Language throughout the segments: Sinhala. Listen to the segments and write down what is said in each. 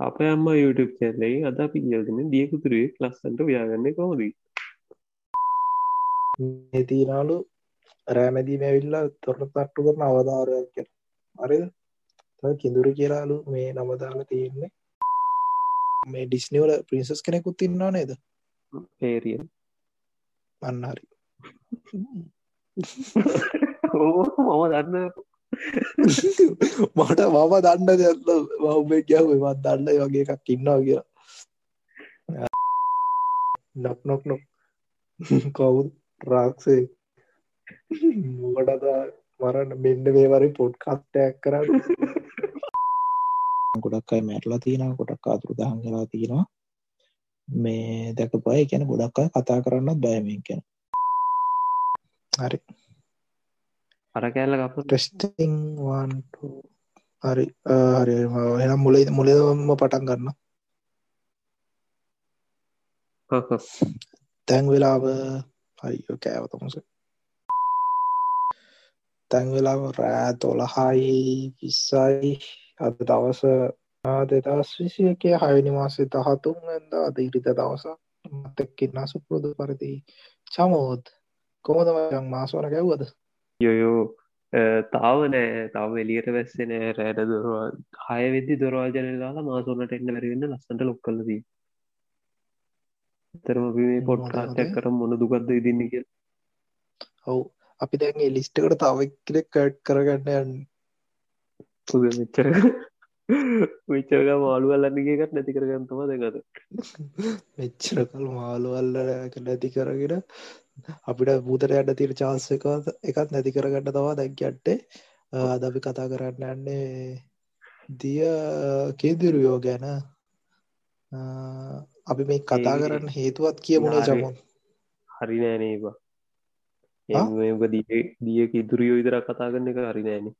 අප අම්ම YouTube චැල්ලයි අද අපි කියල්ගෙන දියකුතුරේ ලස්සන්ට ව්‍යාගන්න කොමදී තිීනාලු රෑමැදීම ඇවිල්ලා තොරට තට්ටු කරන අවධාරයක් කර අරද කිඳුරු කියලාලු මේ නමදාලා තියෙන්නේ. මේ ඩිස්නිවල ප්‍රින්සස් කෙනෙකුත් ඉන්නවා නේද? පේරිය අන්නහරි මම දන්න මට මම දන්න දෙත්ල මහුබේ ගැව වත් දන්න වගේ එකක් ඉන්නවා කියලා. නොක් නොක් නොක් කවුද? රාක්සේ. මොකටද මරන්න? මෙන්න මේවරි පොඩ්කස්ටයක් කරන්න. ගොඩක් අයි මැටලා තියෙන ගොඩක් අතුරු දහන් කලා තියෙනවා. මේ දැක පයි කියන ගොඩක් අය කතා කරන්නත් බයමෙන් කියන හරි. අර කෑල්ල අප ටෙස්ටිං වන්ට හරි හරි එනම් මුල මුලම පටන් ගන්න තැන් වෙලාව හරිෝ කෑවතමස තැන් වෙලාව රෑ තොළහයි විස්සයි. අද දවස දෙදස් විසියකේ හයනි මාසේ දහතුන් ඇද අද ඉරිත දවස මතක්කින්න සුපුරුදු පරිදි චමෝත් කොමදමයන් මාසවන ගැව්වද යොයෝ තාව නෑ තව එලියට වැස්සෙන රෑට දොරවා හය වෙදදි දොරවාල් ජනලාලා මාසුනට එන්න වැරවෙන්න ලස්සට ලොක් කලදී තරම මේ පොට්කාටයක් කර මොන දුගත්ද ඉදින්න කිය ඔවු අපි දැන්ගේ ලිස්ටකට තවක්කෙ කට් කරගන්න යන්න මෙච්චර විච්චරක මාළු අල්ලන්නගේකට නැති කරගන්නතම දෙකද මෙච්චර කල් මාළු අල්ල නැති කරගෙන අපිට බූතර අඩ තිර චාන්ස එක එකත් නැති කරගන්න තවා දැක්ගට්ටේ අද අපි කතා කරන්න යන්නේ දිය කේදිරුයෝ ගැන. අපි මේ කතා කරන්න හේතුවත් කියමුණේ චමුන් හරි නෑනේවා එ දිය දියක ඉදුරියෝ විදර කතා කරන්න එක හරි නෑනේ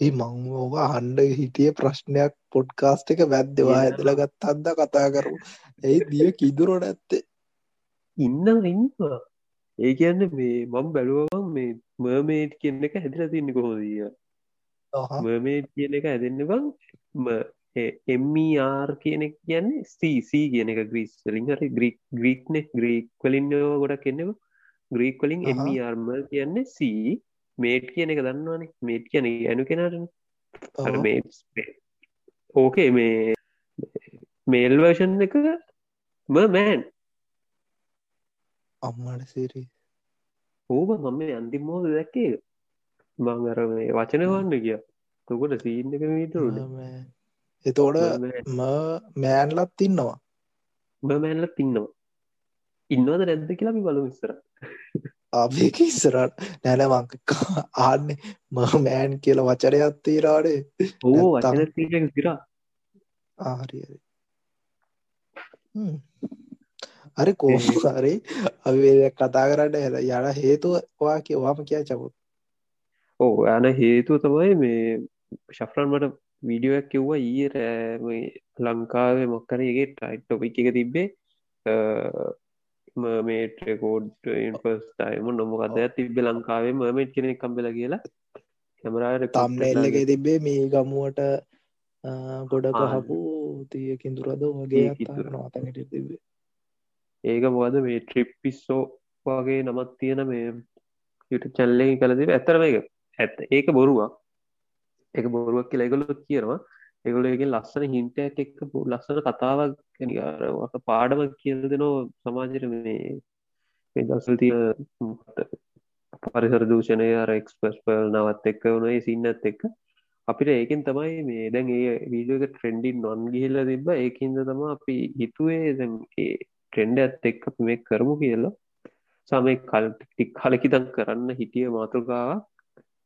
ඒ මං ඕක හන්ඩ හිටිය ප්‍රශ්නයක් පොඩ්කාස්ට එක වැද්දවා ඇදල ගත් අන්ද කතා කරු ඇයි දිය කිදුරොට ඇත්තේ ඉන්න ඉන්නවා ඒ කියන්න මේ මම බැලුවම් මේ මර්මේට් කියන එක හැදිල තින්න කොහොදිය මර්මේට් කියන එක හැදන්න බං එම්R කියනෙක් කියන්නේ සීසී කියන එක ග්‍රීස් වලින්. හරි ග්‍රීක් ග්‍රීක්නෙ ග්‍රීක් වලින් ගොඩක් කෙන්නවා ග්‍රීක් වලින් එම්ර්ම කියන්නේ සී මේට් කියන එක දන්නවානේ. මේට් කියන ඇනු කෙනට ඕකේ මේ මේල්වර්ෂන් එක මෑන් අම්මට සිරී. ඕබ මම අන්තිම මෝද දැක්කේ මං අර මේ වචන වන්න කිය තකොට සීන් එක මීටරුන එතෝඩ මෑන්ලත් ඉන්නවා. මෑන්ලත් ඉන්නවා. ඉන්නවද නැද්ද කියලා අපි බලු විස්සර අපේක ඉස්සරට නැනමං ආන්න ම මෑන් කියල වචරයක් තීරාඩේ ඕ වචන සිරා ආහරි හරි කෝහරි අපි කතා කරන්න යන හේතුවවා කියවාම කියා චපුත් ඕ යන හේතුව තමයි මේ ශෆ්‍රන්මට වීඩියෝයක් කිව්වා ඊ රෑ ලංකාවේ මොක්කරගේ ටයිට් ටොපික් එක තිබ්බේ. මේටකෝඩ් පස්ටයිම නොමකද තිබ්බ ලංකාවේ මමට් කෙනෙක් කම්බෙල කියලා. කැමරාට තම්නෙල්ලක තිබ්බේ මේ ගමුවට ගොඩ කහපු තියකින් දුරද වගේ අතනට තිබේ ඒක මොකද මේ ට්‍රිප්පිස්සෝ වගේ නමත් තියෙන මේ යුට චැල්ලෙහි කලති ඇතරම එක ඇත්ත. ඒක බොරුවක්. එක බොරුවක් කියලා එකගොලොත් කියනවා. එගොල එක ලස්සන හින්ටයක් එක්ක ලස්සන කතාවක් නිරක පාඩම කියල දෙනෝ සමාජයට මේ දසල් තිය පරිසර දූෂණය රෙක්ස්පස් පල් නවත් එක්ක වනේ සින්නත් එක්ක. අපිට ඒකෙන් තමයි මේ දැන් ඒ වීඩියක ට්‍රෙන්ඩින් නොන් ගිහිල්ල තිබ ඒකින්ද තම අපි හිතුවේ දැන් ඒ ට්‍රෙන්ඩ ඇත් එක් අපි මේ කරමු කියලා. සමය කල් ටික් කලකිදන් කරන්න හිටිය මාතෘකාවක්.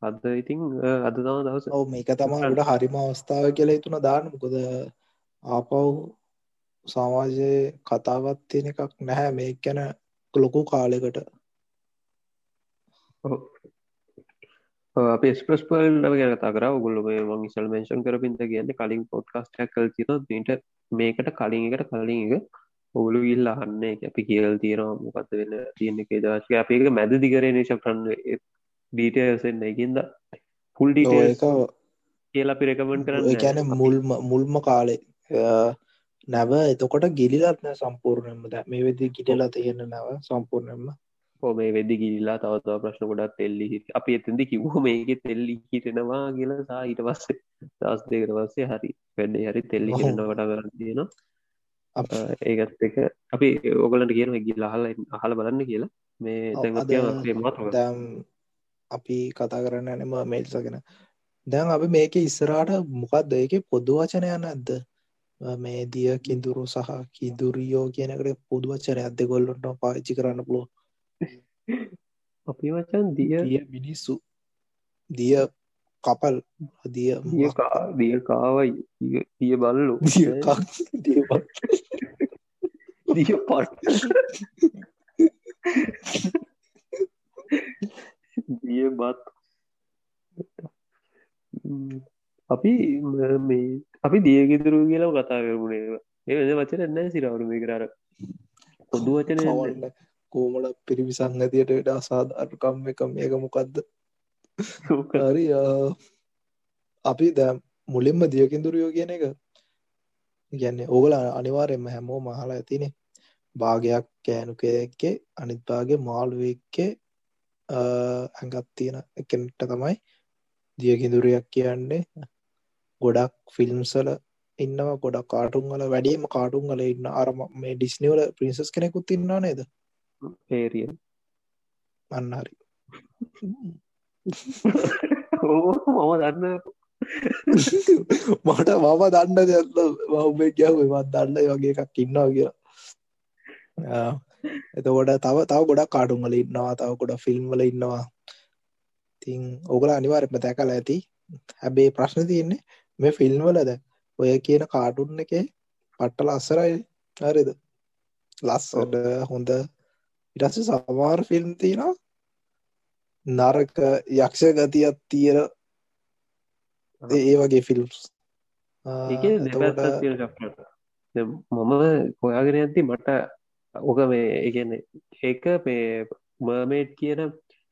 අද ඉතිං අද තම දවස. ඔව මේක තමට හරිම අවස්ථාව කියලා තුන දාන්න. මොකද ආපව් සමාජයේ කතාවත් තියෙන එකක් නැහැ. මේ ගැන ලොකු කාලෙකට අප ස්පස් පල් ගැන තකර ගුල්ල මේ මං ඉසල් මේෂන් කරපින්ට කියන්න කලින් පොඩ්කාස්ටක් කල් තින ට මේකට කලින් එකට කලින් එක ඔගුලු ඉල්ල අන්න අපි කියල් තියෙනවා. මොකක්ද වෙන්න තියෙන එක දශක අපඒක මැද දිගරේ නිශ කරන්න ඩීටසෙන් එකන්ද ෆුල් ඩීට කියලා අපි රෙකමන්ඩ් කරන්න ඒ කියන්නේ මුල්ම මුල්ම කාලේ නැව. එතකොට ගිලිලත් නෑ සම්පූර්ණයෙන්ම. දැන් මේ වෙද්දි ගිටලා තියෙන නැව සම්පූර්ණයෙන්ම. හෝ මේ වෙදදි ගිල්ලා තවතව ප්‍රශ්න ගොඩක් තෙල්ලි හිට අපි එතදි කිව්හ මේක තෙල්ලි හිටෙනවා කියලා සා ඊට පස්සේ දස් දෙකට පස්සේ හරි වැඩේ හරි තෙල්ලි. හිරෙනවට කරන්න තියෙනවා ඒකත් එක. අපි ඕගලන්ට කියන ගිල් අහල අහල බලන්න කියලා. මේ දැම් අපි කතා කරන්න ඇනම මේල්සගෙන දැන් අපි මේක ඉස්සරාට මොකක්ද ඒක පොදු වචනය නැද්ද? මේ දිය කිදුරු සහ කිදුරියෝ කියනකට පොදු වචනයක් දෙගොල්ලොට පාච්චි කරන්න පුළුව අපි වචන් දිය මිනිස්සු. දිය කපල් දිය කාවයි. දිය- බල්ලු. දිය පට් දිය බත්. අපි ම- අපි දියගෙතුරු කියලා කතා කරමුණේ ඒ වෙන වචන නෑ සිරවරු මේ කරර පොදු වචන කෝමල පිරිවිසං ඇතියට වෙඩ අසාධාරකම් එක. මේක මොකක්ද හරි අපි දැ මුලින්ම දියකින්දුරියෝ කියන එක ගැන්නේ ඕගල අනිවාරෙන්ම හැමෝ මහලා ඇතිනේ. භාගයක් කෑනුකයක්කේ අනිත් භාගේ මාළුවෙක්කේ ඇඟත් තියෙන එකෙන්ට තමයි දියකිදුරයක් කියන්නේ. ගොඩක් ෆිල්ම්සල ඉන්නවා ගොඩක් කාටුන් වල වැඩියම කාටුන් වල ඉන්න අරම මේ ඩිස්නිවල ප්‍රින්සස් කෙනෙකුත් ඉන්නවා නේද? පේරිය අන්න හරි ඕ මම දන්න මට මම දන්න දෙන්න මම ගැව වත් දන්න වගේ එකක් ඉන්නවා කියලා. ආ, එතකොට තව තව ගොඩක් කාටුන් වල ඉන්නවා තව ගොඩ ෆිල්ම් වල ඉන්නවා. තින් ඔගල අනිවාර්යම දැකල ඇති. හැබේ ප්‍රශ්න තියන්නේ මේ ෆිල්ම් වලද? ඔය කියන කාටුන් එක පට්ටල අස්සරයි හරිද ලස්සට හොඳ ඉටස සමාර් ෆිල්ම් තියෙනවා නරක යක්ෂ ගතියක් තියෙන ඒ වගේ ෆිල්ම්ස් මම හොයාගෙන ඇති මට ඕක මේ ඒගන්නේ ඒක මේ මර්මේට් කියන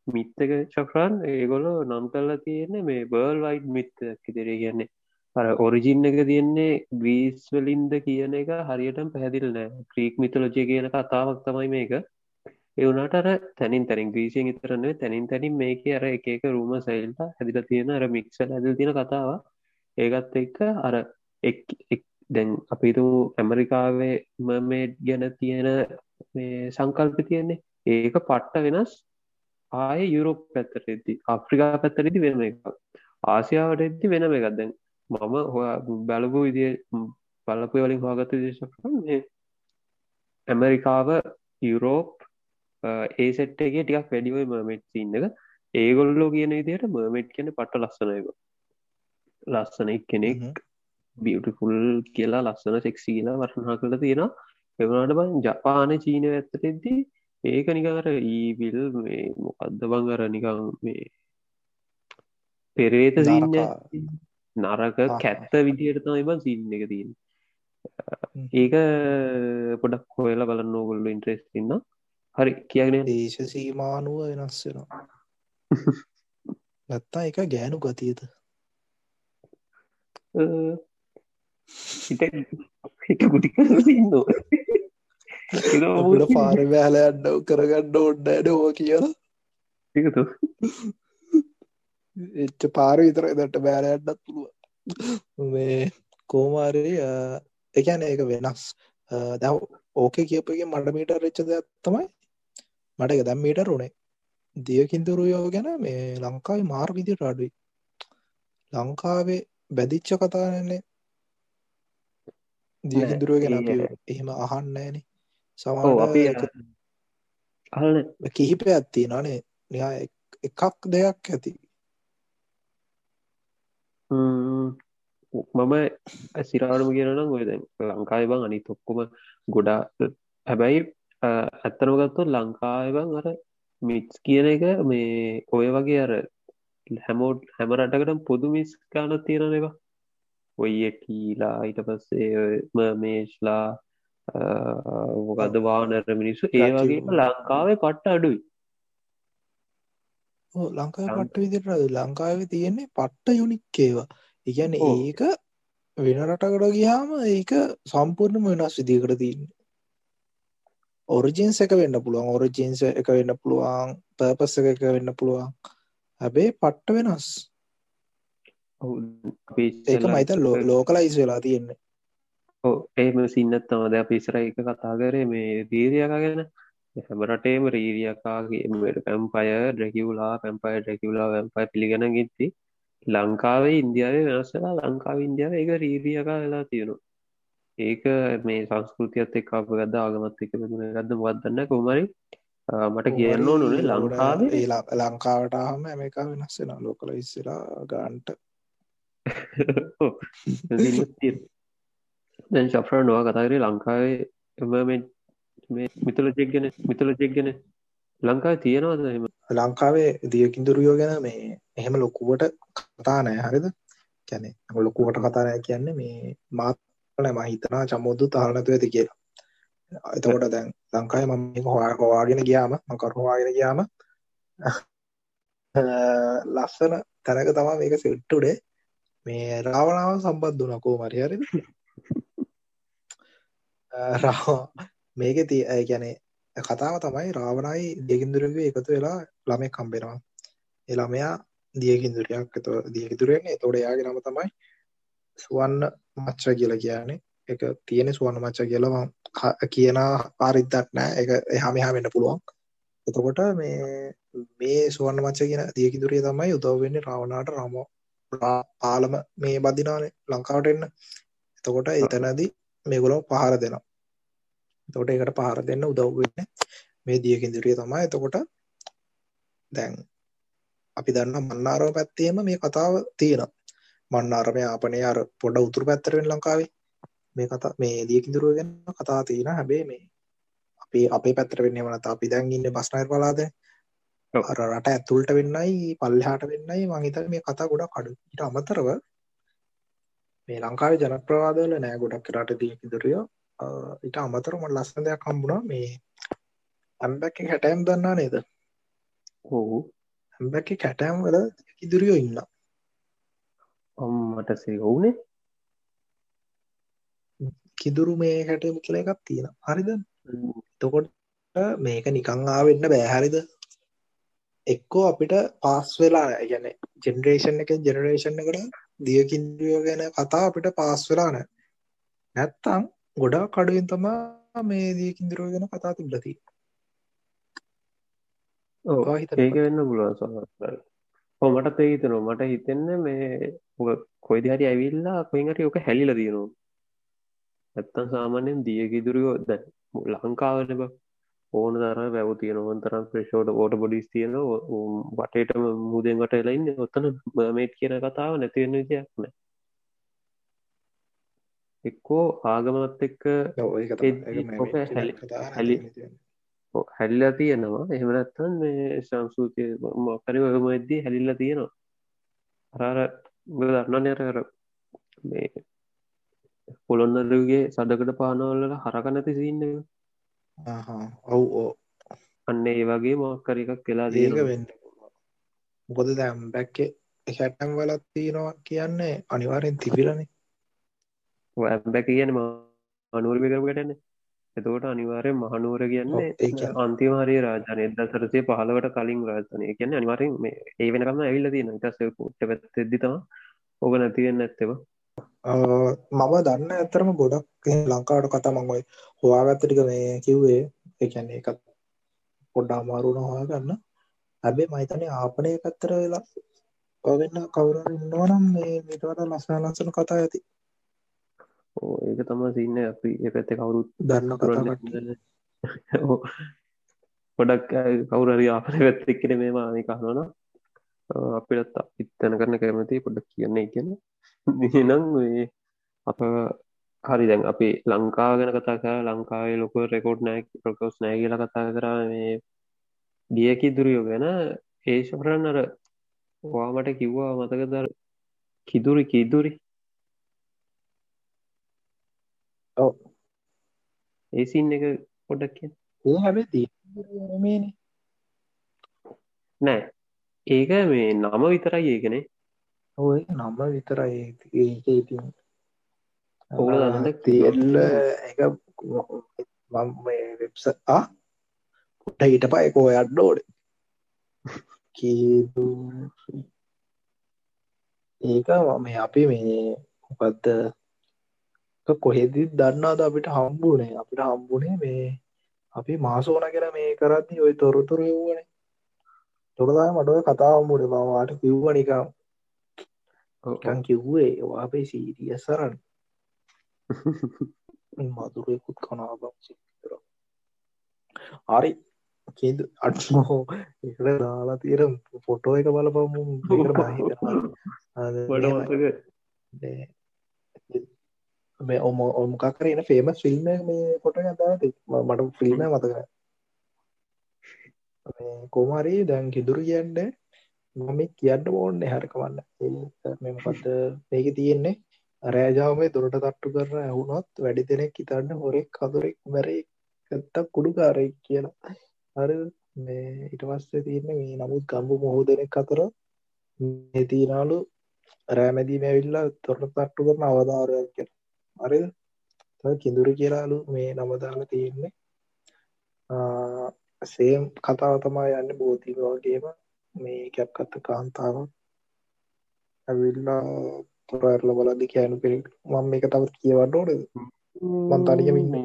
මිත්තක චක්‍රන් ඒගොලො නම් කල්ලා තියෙන්නේ මේ බර්ල් වයිට් මිත්ත කිතරේ කියන්නේ අර ඔරිජින් එක තියෙන්නේ ග්‍රීස් වලින්ද කියන එක හරියටම පැහැදිල් නෑ. ක්‍රීක් මිතලෝජය කියන කතාවක් තමයි මේක එවුනට අර තැනින් තැනින් ග්‍රීසියෙන් ඉතරන්නේ තැනින් තැනින් මේක අර එක එක රූම සයිල්ට හැදිල තියෙන අර මික්සල් ඇදල් තියෙන කතාව ඒකත් එක්ක අර එක් එක්- දැන් අපිතු ඇමරිකාවේ මමේඩ් ගැන තියෙන මේ සංකල්ප තියෙන්නේ. ඒක පට්ට වෙනස් ආය යුරෝප් පැත්තරෙදදි අප්‍රිකා පැත්තරදි වෙනම එක ආසියාවට එද්දි වෙනම එකක්. දැන් මම හොයා බලපු විදිය බලපු වලින් හොගත දේශක ඇමරිකාව යුරෝප් ඒ සෙට්ගේ ටිකක් වැඩිව මමෙට් සින්න එක. ඒගොල්ලෝ කියන විදියට මර්මෙට් කියන පට්ට ලස්සනයක ලස්සන කෙනෙක් බියටිෆුල් කියලා ලස්සන සෙක්සි කියලා වර්ණනා කළ තියෙනවා. එවනට බං ජපාන චීන ඇත්තටෙද්දී ඒක නිකර ඊවිල් මේ මොකක්ද බං අර නිකං මේ පෙරේත සින්න නරකා. කැත්ත විදියට තමයි බං සින්න එක තියෙන. ඒක පොඩක් හොයලා බලන්න ඕගොල්ලු ඉන්ට්‍රෙස් ඉන්න හරි කියගෙන දේශ සීමානුව වෙනස් වෙනවා. නැත්තා එක ගෑනු ගතියද? හිට ගුටි අපිට පාර බෑල අන්න කරගන්න ඔන්න ඇඩෝ කියලා? එකතු එච්ච පාර විතර දට බෑලයන්නත් පුළුව මේ කෝමාරී එකන ඒක වෙනස්. දැව ඕක කියපගේ මට මීට රච්ච දෙයක් තමයි මට එක දැම් මීට රුණේ දියකින්දුරුයෝ ගැන මේ ලංකාවේ මාර් විදිට අඩුයි. ලංකාවේ බැදිච්ච කතානන්නේ දියකින්දුරුව ගැන එහෙම අහන්නෑන අහන කිහිප ඇත්ති නනේ. නියා එක්- එකක් දෙයක් ඇති. මම සිරාණම කියනම් ඔය ලංකායි බං අනි තොක්කොම ගොඩා හැබැයි ඇත්තනම ගත්තොත් ලංකායි බං අර මිට්ස් කියන එක මේ ඔය වගේ අර හැමෝට් හැම රටකටම පොදු මිස් ගානක් තියෙන ඒවා ඔය කීලා ඊට පස්සේ මේශ්ලා මොකද වානර මිනිස්සු ඒ. වගේ ලංකාවේ පට්ට අඩුයි. ලංකාව පට්ට විදිට ලංකාව තියෙන්නේ පට්ට යුනික් ඒවා. ඉගැන. ඒක වෙන රටකට ගියාම ඒක සම්පූර්ණම වෙනස් විදිකට තියන්න ඔරිජින්ස් එක වෙන්න පුළුවන් ඔරිජින්ස එක වෙන්න පුළුවන් පර්පස් එක එක වෙන්න පුළුවන්. හැබේ පට්ට වෙනස්. ඒක මයිත ලෝකලයිස් වෙලා තියෙන්නේ. එහෙම සින්නත් තමද අප ඉස්සර එක කතා කරේ මේ දීරියකා ගැන. හැමරටේම රීරියකාගේ පැම්පය ඩ්‍රැකිවලා පැම්පය ඩ්‍රැකිවලා වැම්පයි පිළිගෙන ගිත්ති ලංකාවේ ඉන්දියාවේ වෙනස්සලා ලංකාව ඉන්දියාව එක රීරියකා වෙලා තියෙනවා ඒක මේ සංස්කෘතියත් එක් අප ගද ආගමත් එක බඳුන ගද මොත්දන්න කොමරි මට කියන්න ඕනුනේ ලංකාවේ. ඒ ලා- ලංකාවට හම මේක වෙනස් වෙන ලෝකල ඉස්සලා ගාන්ට දැන් ශප්‍ර නොවා කතාකරේ ලංකාවේ එම මිතුලජෙක් ගැන මිතුලජෙක් ගැන. ලංකාව තියෙනවාද එම ලංකාවේ දියකින්දුරියෝ ගැන මේ එහෙම ලොකුවට කතා නෑ හරිද? කැනෙ ලොකුවට කතානය කියන්නේ මේ මාතන මහිතනා චමුදු තාරනතු ඇති කියලා. එතකොට දැන් ලංකායි මම මේක හොයා හොවාගෙන ගියාම මකර හොවාගෙන ගියාම ලස්සන තැනක තමා මේක සෙට්ටුඩේ මේ රාවණාව සම්බන්ධ වනකෝ මරි හරිද? රා මේක තිය ගැනේ කතාව තමයි රාවණයි දෙගින්දුරගේ එකතු වෙලා ළමෙක් කම්බෙනවා එළමයා දියකින්දුරයක් එත දියකිතුරෙන් එතෝට යාගේ නම තමයි සුවන්න මච්ච කියල කියන්නේ. එක තියෙන සුවන්න මච්ච කියලම කියන පාරිද්දක් නෑ. එක එහම එහා වෙන්න පුළුවන්. එතකොට මේ මේ සුවන්න මච්ච කියන දියකිදුරිය තමයි උදව් වෙන්නේ රාවණාට රාමෝ පාලම මේ බදිනානේ ලංකාවට එන්න. එතකොට එතනදී මේගොලෝ පහර දෙනවා. තොට එකට පහර දෙන්න උදව්වෙන්න මේ දියකින්දිරිය තමයි. එතකොට දැන් අපි දන්න මන්නාරව පැත්තේම මේ කතාව තියෙන මන්නාරම යාපනය අර පොඩ උතුර පැත්තරෙන් ලංකාවේ. මේ කතා මේ දියකින්දුරුව ගැන කතා තියෙන හැබේ මේ අපි අපේ පැත්තර වෙන්න වනත අපි දැන් ඉන්න පලාද ඔව්. අර රට ඇතුල්ට වෙන්නයි පල්ලහාට වෙන්නයි මංහිතර මේ කතා ගොඩක් කඩු ඉට අමතරව මේ ලංකාවේ ජනප්‍රවාදවල නෑ ගොඩක් රට දියකිදුරියෝ ඉට අමතර මට ලස්සන දෙයක් හම්බුණා මේ ඇම්බැක් හැටෑම් දන්නා නේද? ඔහු ඇම්බැක් කැටෑම් වල ඉදිරියෝ ඉන්න අම්මට සේ ඔවුනේ කිදුරු මේ හැටම කියල එකක් තියෙන හරිද? තකොට මේක නිකං ආවෙන්න බෑහරිද එක්කෝ අපිට පාස් වෙලා ගැන ජෙනරේෂන් එක ජෙනරේෂන් එකට දියකින්ද්‍රියෝ ගැන කතා අපිට පාස් වෙලා නෑ. නැත්තං ගොඩා කඩුවෙන් තමා මේ දියකින්දරුව ගැන කතා තිබලති ඒක වෙන්න පුළුවන් සමහර ඔව් මටත් ඒක හිතෙනවා. මට හිතෙන්නේ මේ කොයිද හරි ඇවිල්ලා හරි ඔක හැලිලා තියෙනවා. නැත්තම් සාමාන්‍යයෙන් දියකිදුරියෝ දැන් ලංකාවනේ බා ඕන තරම් වැව් තියෙනවා. ඕන තරම් ෆ්‍රෙෂ් වෝටර් බොඩිස් තියෙනවා. උම් වටේටම මුහුදෙන් වට වෙලා ඉන්නේ. ඔතන මර්මේඩ් කියන කතාව නැති වෙන විදියක් නෑ. එක්කෝ ආගමත් එක්ක හැලි- හැලිලා තියෙනවා. එහෙම නැත්නම් මේ සංස්කෘතිය මොකක් හරි ඔයම වෙද්දී හැලිලා තියෙනවා. අර අර දන්නවනේ අර අර මේ පොළොන්නරුවේ සඩකට පානවල හරක නැති සීන් එක. ඔව් ඕ අන්න ඒ වගේ මොකක් හරි එකක් ඒක තියෙනවා. වෙන්න මොකද දැම් බැක්කේ හැටම් වලත් තියෙනවා කියන්නේ අනිවාරෙන් තිබිලනේ. ඇබැක කියන මනුවරම කරගටන්න එතකොට අනිවාරය මහනුවර කියන්නේ ඔව්, ඒ කියන්නේ- අන්තිමහරි රාජන එදසරසේ පහලවට කලින් රාජතනය කියන්න අනිවාරෙන් මේ ඒ වෙනකම ඇවිල්ල තියෙන ඉටස පුට්ට පැත්තෙද්දිතම ඕක නැතිවෙන්න ඇත්තව මම දන්න ඇතරම ගොඩක් එහෙම ලංකාවට කතා මං ඔය හොයාගත්ත ටික මේ කිව්වේ ඒ කියන්නේ ඒකත් පොඩ්ඩක් අමාරු වුණා හොයාගන්න. හැබැයි මම හිතන්නේ ආපනය පැත්තට වෙලා ඔය වෙන්න කවුරු ඉන්නවනම් මේ මීට වඩා ලස්සන ලස්සන කතා ඇති ඒක තම සින්න අපි පැත්ත කවුරුත් දන්න කට්ටිය. ගොඩක් කවුරරි ආපන පැත්තෙක්කෙන මේ මානි කහනවන අපිටත් ඉත්තන කරන කැමති පොඩක් කියන්නේ කියන නම් අප හරි දැන් අපි ලංකාව ගැන කතා කර. ලංකාවේ ලොක රෙකෝඩ් නෑ ප්‍රකෝස් නෑ කියල කතා කර. මේ දියකි දුරියෝ ගැන ඒශපරන්න අර වාමට කිව්වා මතකදර කිදුරි කිදුරි ඔව්. ඒසින් එක පොඩක් කිය ඒ තියෙන්නේ නෙමෙයිනේ. නෑ. ඒක මේ නම විතරයි ඒකනේ ඔය නම්ම විතරයි ඒක. ඉතින් ඔවුල දන්නද? තියල්ල එක මම වෙබ්ස පුට හිට පයකෝ අඩ්ඩෝඩ කීදු ඒක මේ අපි මේ මොකක්ද කොහෙදි දන්නාද අපිට හම්බුනේ? අපිට හම්බුනේ මේ අපි මාසෝන කෙන මේ කරද්දි ඔය තොරතුරු වුවනේ තොරදා මටව කතා හම්බුනේ. මවාට කිව්ව නිකම් කන් කිව්වේ අපේ සීරිය සරන්න මදුරයකුත් කනාබම් සිතර හරි. කේද අටහෝ එකට දාලා තීර පොටෝ එක බලපමු මේ ඔම ඔමකරන ෆේමස් ෆිල්ම් මේ පොට ගදා මට ෆිල්ම මතක කොමාරී දැන් කිදුරු කියන්න මම කියන්න ඕන්න හැරකවන්න මෙමපත් මේක තියෙන්නේ රෑජාවේ දොරට තට්ටු කරන ඇහුනොත් වැඩි දෙනෙක් ඉතන්න හොරෙක් කදුරෙක් මැරේ ඇත්තක් කුඩුකාරෙක් කියලා හර මේ ඉට පස්සේ තියන්නේ මේ නමුත් ගම්බු මොහෝ දෙනෙක් අතර තිීනාලු රෑමැදීම ඇවිල්ලා තොරට තට්ටු කරන අවධාරයක් කිය අර කිඳුරු කියලාලු මේ නමදාල තියෙන්නේ. සේම් කතාව තමා යන්න බෝතික වගේම මේ කැප්කත්ත කාන්තාවක් ඇවිල්ලා තොරඇරල බලදි කෑනු පෙරි මම මේක තවත් කියවන්න ඕනද? මන්තනිකමින්න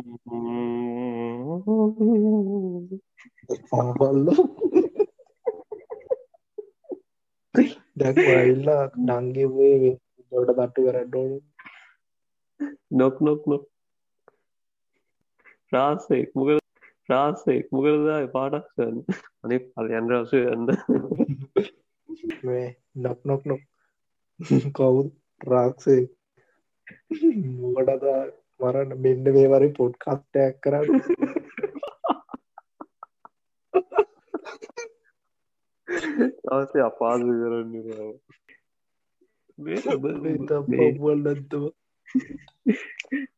ආබල්ල දැක්වල්ලා නංගෙවේ ොට තට්ටු කරඩෝන නොක් නොක් නොක්. රාසෙක් මුකද රාසෙක් මුකරදා පාටක්ෂන්න අනේ පලයන් රාසය යන්න නොක් නොක් නොක්. කවුද? රාක්සේ. මොකටද මරන්න? මෙන්න මේවරි පොඩ් කස්ටයක් කරන්න. අවසේ අපාදු කරන්න පවල් නැත්තව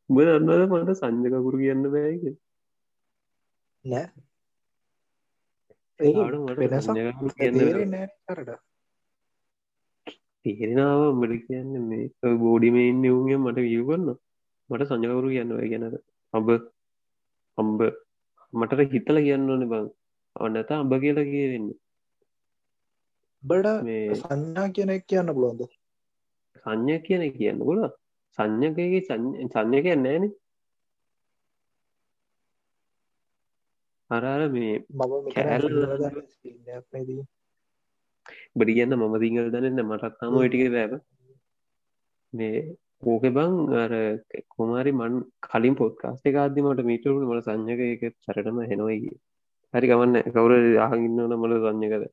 උඹ දන්නවද මට සංජකකුරු කියන්න බෑක නෑ. තේරෙනාව මට කියන්න මේ බෝඩිමයින් යවුගේ මට වියගන්න මට සංජකවරු කියන්න ගැනද? අබ අම්බ මටට හිතල කියන්න ඕන බං. ඔන්නත අඹ කියලා කියවෙන්න. බඩ මේ සංඥා කියනෙක් කියන්න පුළොන්ද සංඥ කියන කියන්න ගොල සංඥකගේ සංඥ කියන්නේන අරාර මේ කෑල් බඩි කියන්න මම දිංගල් දන්න මටක්කාම ටික බෑබ මේ ඕක බං අර කොමාරි මන් කලින් පොත්කාස්ට එකකාදදි මට මීටරුණ මට සංඥක එක සරටම හෙනවයි හරි ගමන්න කවුර ආගින්නවන මල සංඥකද?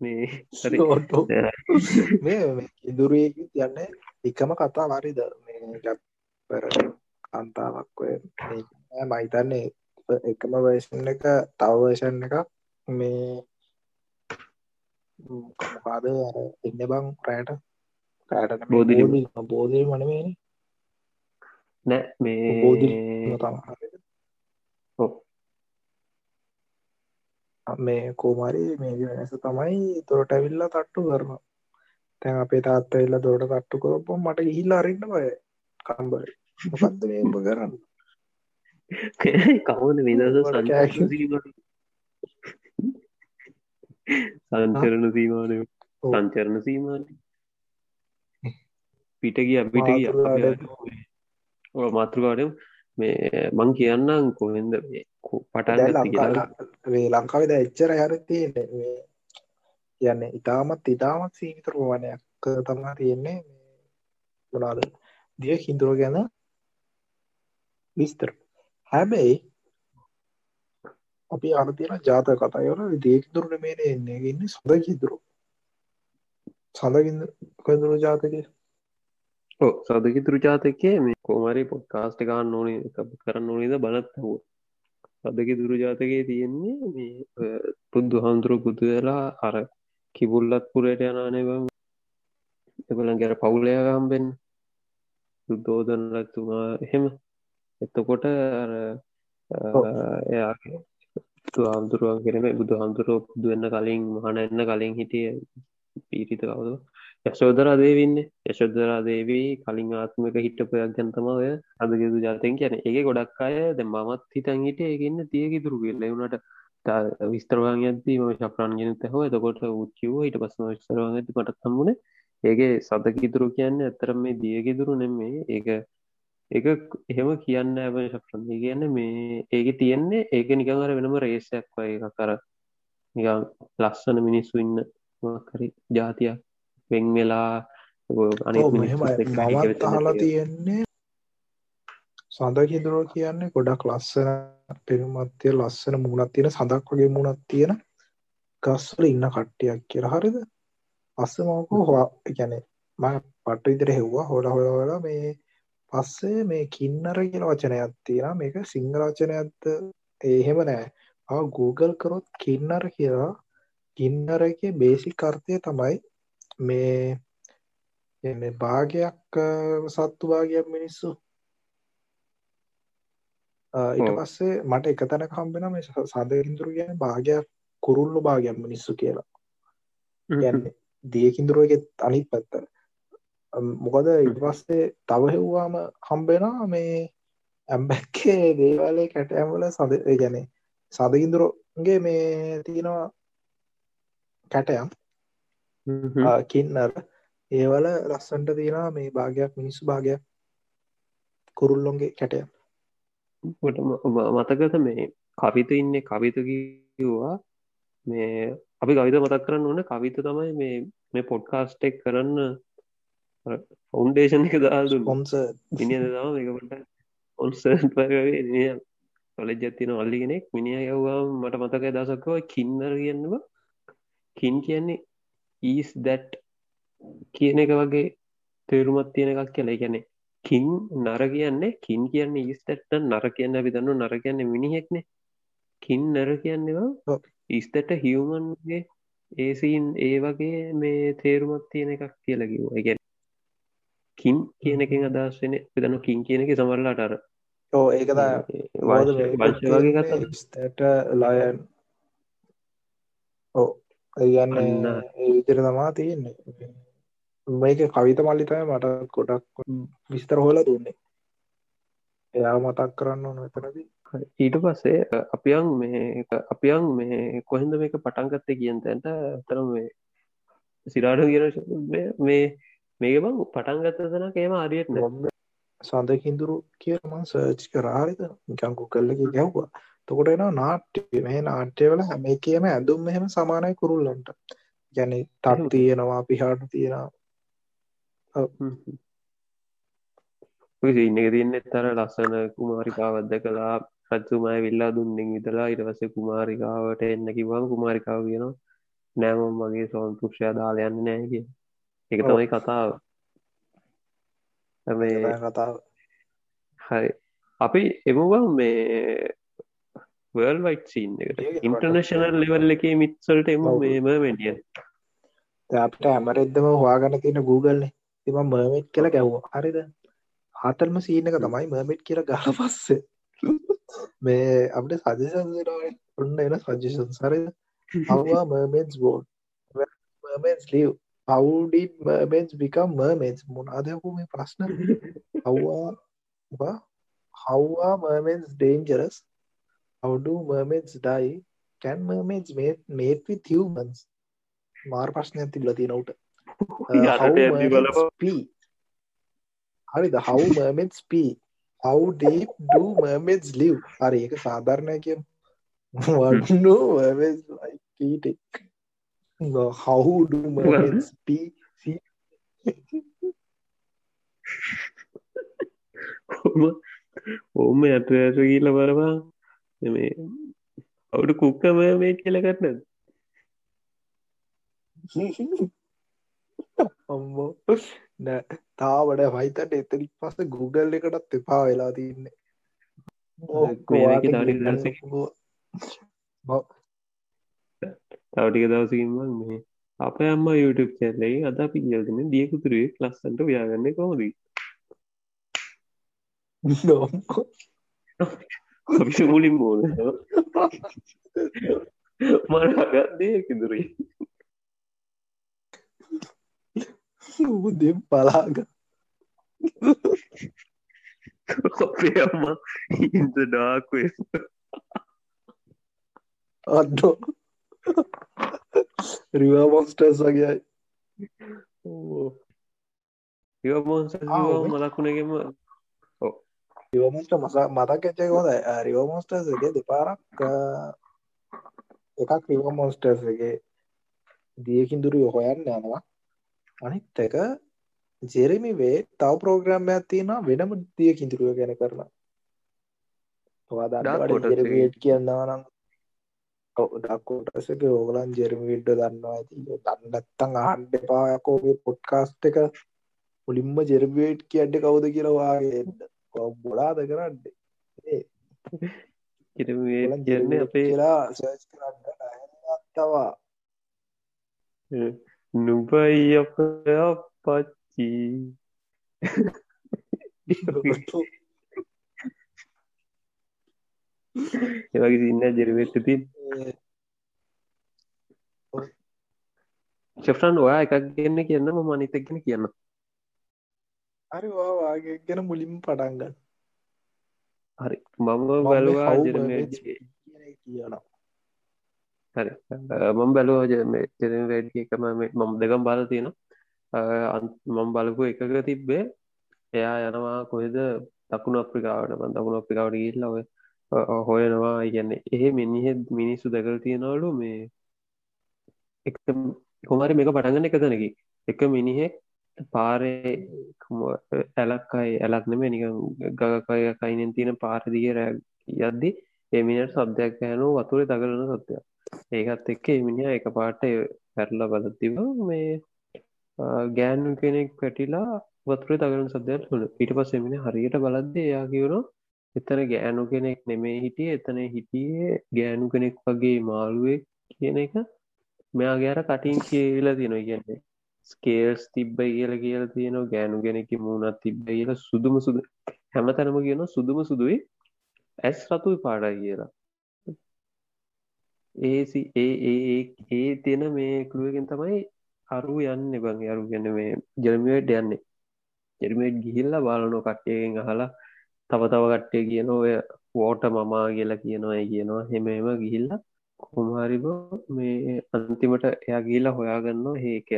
මේ ඉදුරේ යන්න එකම කතා වරිද පර අන්තාවක් ඔය මයිතන්නේ එකම වේෂන් එක තවවේෂන් එක මේ මොකාද එන්න බං රෑට? රෑට බෝධි බෝධය මනමේන නෑ මේ බෝධි මේ කෝමරි මේ වෙනස තමයි. තොරට ඇවිල්ලා තට්ටු කරන තැන් අපේ තාත්ත එල්ල දොට තට්ටු කරපො මට ගිහිල්ල අරන්න බය කම්බර මොකක්ද මේම කරන්න කවන විදස සංචරණ සීමානය සංචරණ සීමාන පිට ගිය පිට ගිය මාතෘකාට මේ මං කියන්නම් කොහෙන්ද පටන් වේ ලංකාවද එච්චර හරතියට කියන්න ඉතාමත් ඉතාමත් සීමිතර වනයක් තමා තියෙන්නේ මොනාද දිය හින්දුර ගැන විස්තර. හැබැයි අපි අනතින ජාත කතායවල දේකදුරන මේන එන්නේ. ඉන්න සඳ කිදුරු සඳගින් කදුරු ජාතක. සදකිතුරු ජාතකය මේ කෝමරි පොඩ්කාස්ට ගන්න ඕනේ කරන්න ඕනේද බලත්තහෝ සදකි දුරු ජාතකයේ තියෙන්නේ මේ පුද්දු හාමුදුරු පුදු වෙලා අර කිබුල්ලත් පුරයට යනානබම් එබලන් ගැර පවුලයගම්බෙන් සුද්දෝදනලත්තුමා එහෙම. එතකොට අර එයාගේ හාමුදුරුවන් කෙනෙම බුදු හාමුදුරුව පුදු වෙන්න කලින් මහන එන්න කලින් හිටිය පීරිත කවුද? යශෝදරා දේවන්න යශෝදරා දේවී කලින් ආත්මක හිටපයක් ගැන්තම ඔය අදගෙදු ජාතයෙන් කියන ඒ ගොඩක් අය ද මමත් හිතන් හිට ඒගන්න තියකි තුරු කියල. වුණට විස්තරවාන් ඇති ම ශප්‍රන්ගෙන හෝ එතකොට උච්චිව හිට පස්සම විස්තරවාන් ඇති පටත් සම්මුණ ඒගේ සතකිතුරු කියන්න ඇතරම් මේ දියගෙදුරු නෙම්මේ ඒක ඒක එහෙම කියන්න ඇබ ශප්‍රන්ය කියන්න මේ ඒක තියෙන්නේ ඒක නිකඟර වෙනම රේසයක් වය එක කර නිකං ලස්සන මිනිස්සු ඉන්න කරි ජාතියක් වෙන් වෙලා මවත් අහලා තියෙන්නේ සඳකිදුරුව කියන්නේ ගොඩක් ලස්සන පෙනුමත්තිය ලස්සන මුණත් තියෙන සඳක් වගේ මුණත් තියෙන ගස්වල ඉන්න කට්ටියක් කියලා. හරිද? පස්සමකෝ හවා. ගැන ම පට්ට විදිර හෙව්වා. හොල හොලා මේ පස්සේ මේ කින්නර කියල වචනයක් තියෙන මේක සිංහලචනයක්ද එහෙම නෑ. Google කරොත් කින්නර කියලා කින්නරගේ බේසි කර්තය තමයි මේ භාගයක් සත්තු භාගයක් මිනිස්සු ඊට පස්සේ මට එක තැන කම්බෙන මේ සදකින්දුරු කියන භාගයක් කුරුල්ලු භාගයක් මිනිස්සු කියලා. ගැන්නේ දියකින්දුරුවගේ අනිත් පැත්තර මොකද ඉට පස්සේ තව හෙව්වාම හම්බෙනවා මේ ඇම්බැක්කේ දේවාලේ කැටඇම්වල සද ගැනේ සදගින්දුරගේ මේ තියෙනවා කැටයම්. කින්නර. ඒවල ලස්සන්ට තියෙනවා මේ භාගයක් මිනිස්සු භාගයක් කුරුල්ලොන්ගේ කැටයම් මතකත මේ කවිත ඉන්න කවිත කිව්වා මේ අපි කවිත මතක් කරන්න ඕන. කවිත තමයි මේ මේ පොඩ්කාස්ටෙක් කරන්න ෆෞන්ඩේෂන් එක දාල් පොන්ස මිනි දම මේකට ඔන්ස කොලෙජ්ජත්තින අල්ලි කෙනෙක්. මිනිිය යවවා මට මතක දසක්කව කින්නර කියන්නවා කින් කියන්නේ ඊස් දැට් කියන එක වගේ තේරුමත් තියෙන එකක් කියලා. ගැනෙ කින් නර කියන්නේ කින් කියන්නේ ඊස්තට නර කියන්න අපි දන්න නර කියන්න මිනිහෙක්නේ. කින් නර කියන්නවා ඉස්තට හිවමන්ගේ ඒසින් ඒ වගේ මේ තේරුමත් තියෙන එකක් කියලකිව ගැන කින් කියන එකෙන් අදස් වෙන පිදන්න කින් කියන එක සමරලාට අර ඕ ඒකද වගේ කතට ලයන් ඕ ඒගන්න ඒ විතර තමා තියෙන්නේ මේක කවිත මල්ලිතය මට කොටක් විස්තර හෝල දුන්නේ. එයා මතක් කරන්න ඕන එතනදී ඊට පස්සේ අපියන් මේ අපියන් මේ කොහෙන්ද මේක පටන්ගත්තේ කියන් තැන්ට තරම් මේ සිරාට කියන මේ මේක බං පටන්ගත්තතන කේම අරියට නොම්ම සඳකින්දුරු කියමන් සර්ච් කරාරිද නිකංකු කල්ලක ගැව්වා තකොට එන නාට්‍ය. මේ නාට්‍යවල හැම කියම ඇඳුම් මෙහෙම සමානයි කුරුල්ලන්ට. ගැන තට් තියෙනවා පිහාට තියෙනවා ඉන්න එක තින්න තර ලස්සන කුමාරිකාවද්ද කලා රත්තුමයි විල්ලා දුන්නෙන් විතලා ඉටවස කුමාරිකාවට එන්න කිවම් කුමාරිකාව කියනවා නෑමම් මගේ සෝන්තුෂය දාලයන්න නෑගේ එක තමයි කතාව. කතාව. හරි. අපි එමුවන් මේ වර්ල් වයිට් සීන් එකට ඉන්ටර්නශනල් ලෙවල් එක මිත්සල්ට එම මේම වැඩිය අපට ඇමරෙද්දම හවාගන්න තියෙන Googleනේ තිම මර්මට් කියල ගැව්ව හරිද? හතල්ම සීනක තමයි මර්මට් කියල ගහ පස්සේ. මේ අපට සජසන් ඔන්න එන සජෂන් සරද හවා මර්මෙන්ස් බෝඩ් මර්මෙන්ස් ලියව් how did mermaids become mermaids? මොනාදයකු මේ ප්‍රශ්න? හවා how are mermaids dangerous? How do mermaids die? Can mermaids mate, mate with humans? මාර් ප්‍රශ්නයක් තිබල තියෙනවට හරිද? How mermaids pee how deep do mermaids live? හරි ඒක සාධාරණය කිය do mermaids pee see? ඕම ඇත ඇස කියල බරවා මේ අවුට කුක්කම මේ කියලකටන අම්මෝ. නෑ. තාවට වයිතට එතනි පස Google එකටත් එපා වෙලා තින්නේ. තවටික දවසකින්ම මේ අප අම්ම YouTube චැල්ලයි අද අපි කියල්ගෙන දියකුතුරේ ලස්සන්ට ව්‍යාගන්න කොමදී මුලින් බෝල මට අගත්දය කිදුරේ උදෙන් පලාග අපේ අම්මා ඉන්ද ඩාක්වේ අඩ්ඩෝ රිවා මොස්ටර්ස් වගේයි යමෝන්ස මලකුණගෙම රිවමස්ට මස මතක් එච්ච හොද රිවමෝස්ටර්ස්ගේ දෙපාරක් එකක් රිව මොස්ටර්ස්ගේ දියකින් දුරු හොයන්න යනවා අනිත් එක ජෙරමි වේ තව ප්‍රෝග්‍රම්යක් තියෙනවා වෙනම දිය කිඳුරුව ගැන කරන වාට කියන්නවා නම් දක්කෝටසක ඕගලන් ජෙරමි විඩ්ඩ දන්නවා. ඇති දන්නත්තං ආහන්ඩ පායකෝගේ පොට්කාස්ට එක මුලින්ම ජෙරබේට් කියඩ්ඩ කවුද කියරවාගේ බොලාද කරන්න? ජරන අපේ කියලා සච් කරන්න අත්තවා නුබයි අප පච්චි එවගේ ඉන්න ජෙරවෙට ති ශෆ්‍රන් ඔයා එකක් ගන්න කියන්න ම අනිතක්ගෙන කියන්න හරි වාගේ ගැන මුලින්ම පටන්ගන්න හරි මම බලවා ජෙරමේට් කියන හරි. මම බැලුව ජෙරම වැඩ එකම මම දෙකම් බල තියෙන මම බලපු එකක තිබ්බේ එයා යනවා කොහෙද? දකුණු අප්‍රිකාවට. බන් දකුණු අප්‍රිකාවට ගිල්ල ඔය හොයනවා. ඉගැන්නේ එහෙ මිනිහෙ මිනිස්සු දැකල් තියෙනවලු මේ එක කොමරි මේක පටගන්න එක තැනකි. එක මිනිහෙක් පාරේ ඇලක් අයි ඇලක් නෙම නික ගගකය කයිනෙන් තියෙන පාරදිග රෑ යද්දි එමිනට සබ්දයක් හැනු වතුරේ දගලන සත්‍යයක් ඒකත් එක්ක එමිනිිය එක පාට පැරල බලතිව මේ ගෑනු කෙනෙක් පැටිලා වතුරේ දගලන සදයක් හුණ ඊට පස් එමිනි හරියට බලද්ද එයා කියවුණු එතන ගෑනු කෙනෙක් නෙමේ හිටිය. එතන හිටියේ ගෑනු කෙනෙක් වගේ මාළුවෙක් කියන එක මෙයා ගෑර කටින් කියලා තියෙනවා. කියන්නේ ස්කේල්ස් තිබ්බ කියල කියල තියෙනවා. ගෑනු ගෙනෙකි මුණත් තිබ්බ කියල සුදුම සුදු හැම තැනම කියන සුදුම සුදුයි. ඇස් රතුයි පාඩයි කියලා. ඒසි ඒ ඒ ඒ තියෙන මේ කළුවකින් තමයි අරු යන්න. බං අරු ගැන මේ ජර්මියට යන්නේ. ජර්මේට් ගිහිල්ල බලනො කට්ටයගෙන් අහලා තව තව කට්ටේ කියන ඔය වෝට මමා කියලා කියනවා කියනවා. හෙමම ගිහිල්ල කොමහරිබ මේ අන්තිමට එයා ගිල්ලා හොයාගන්න ඒක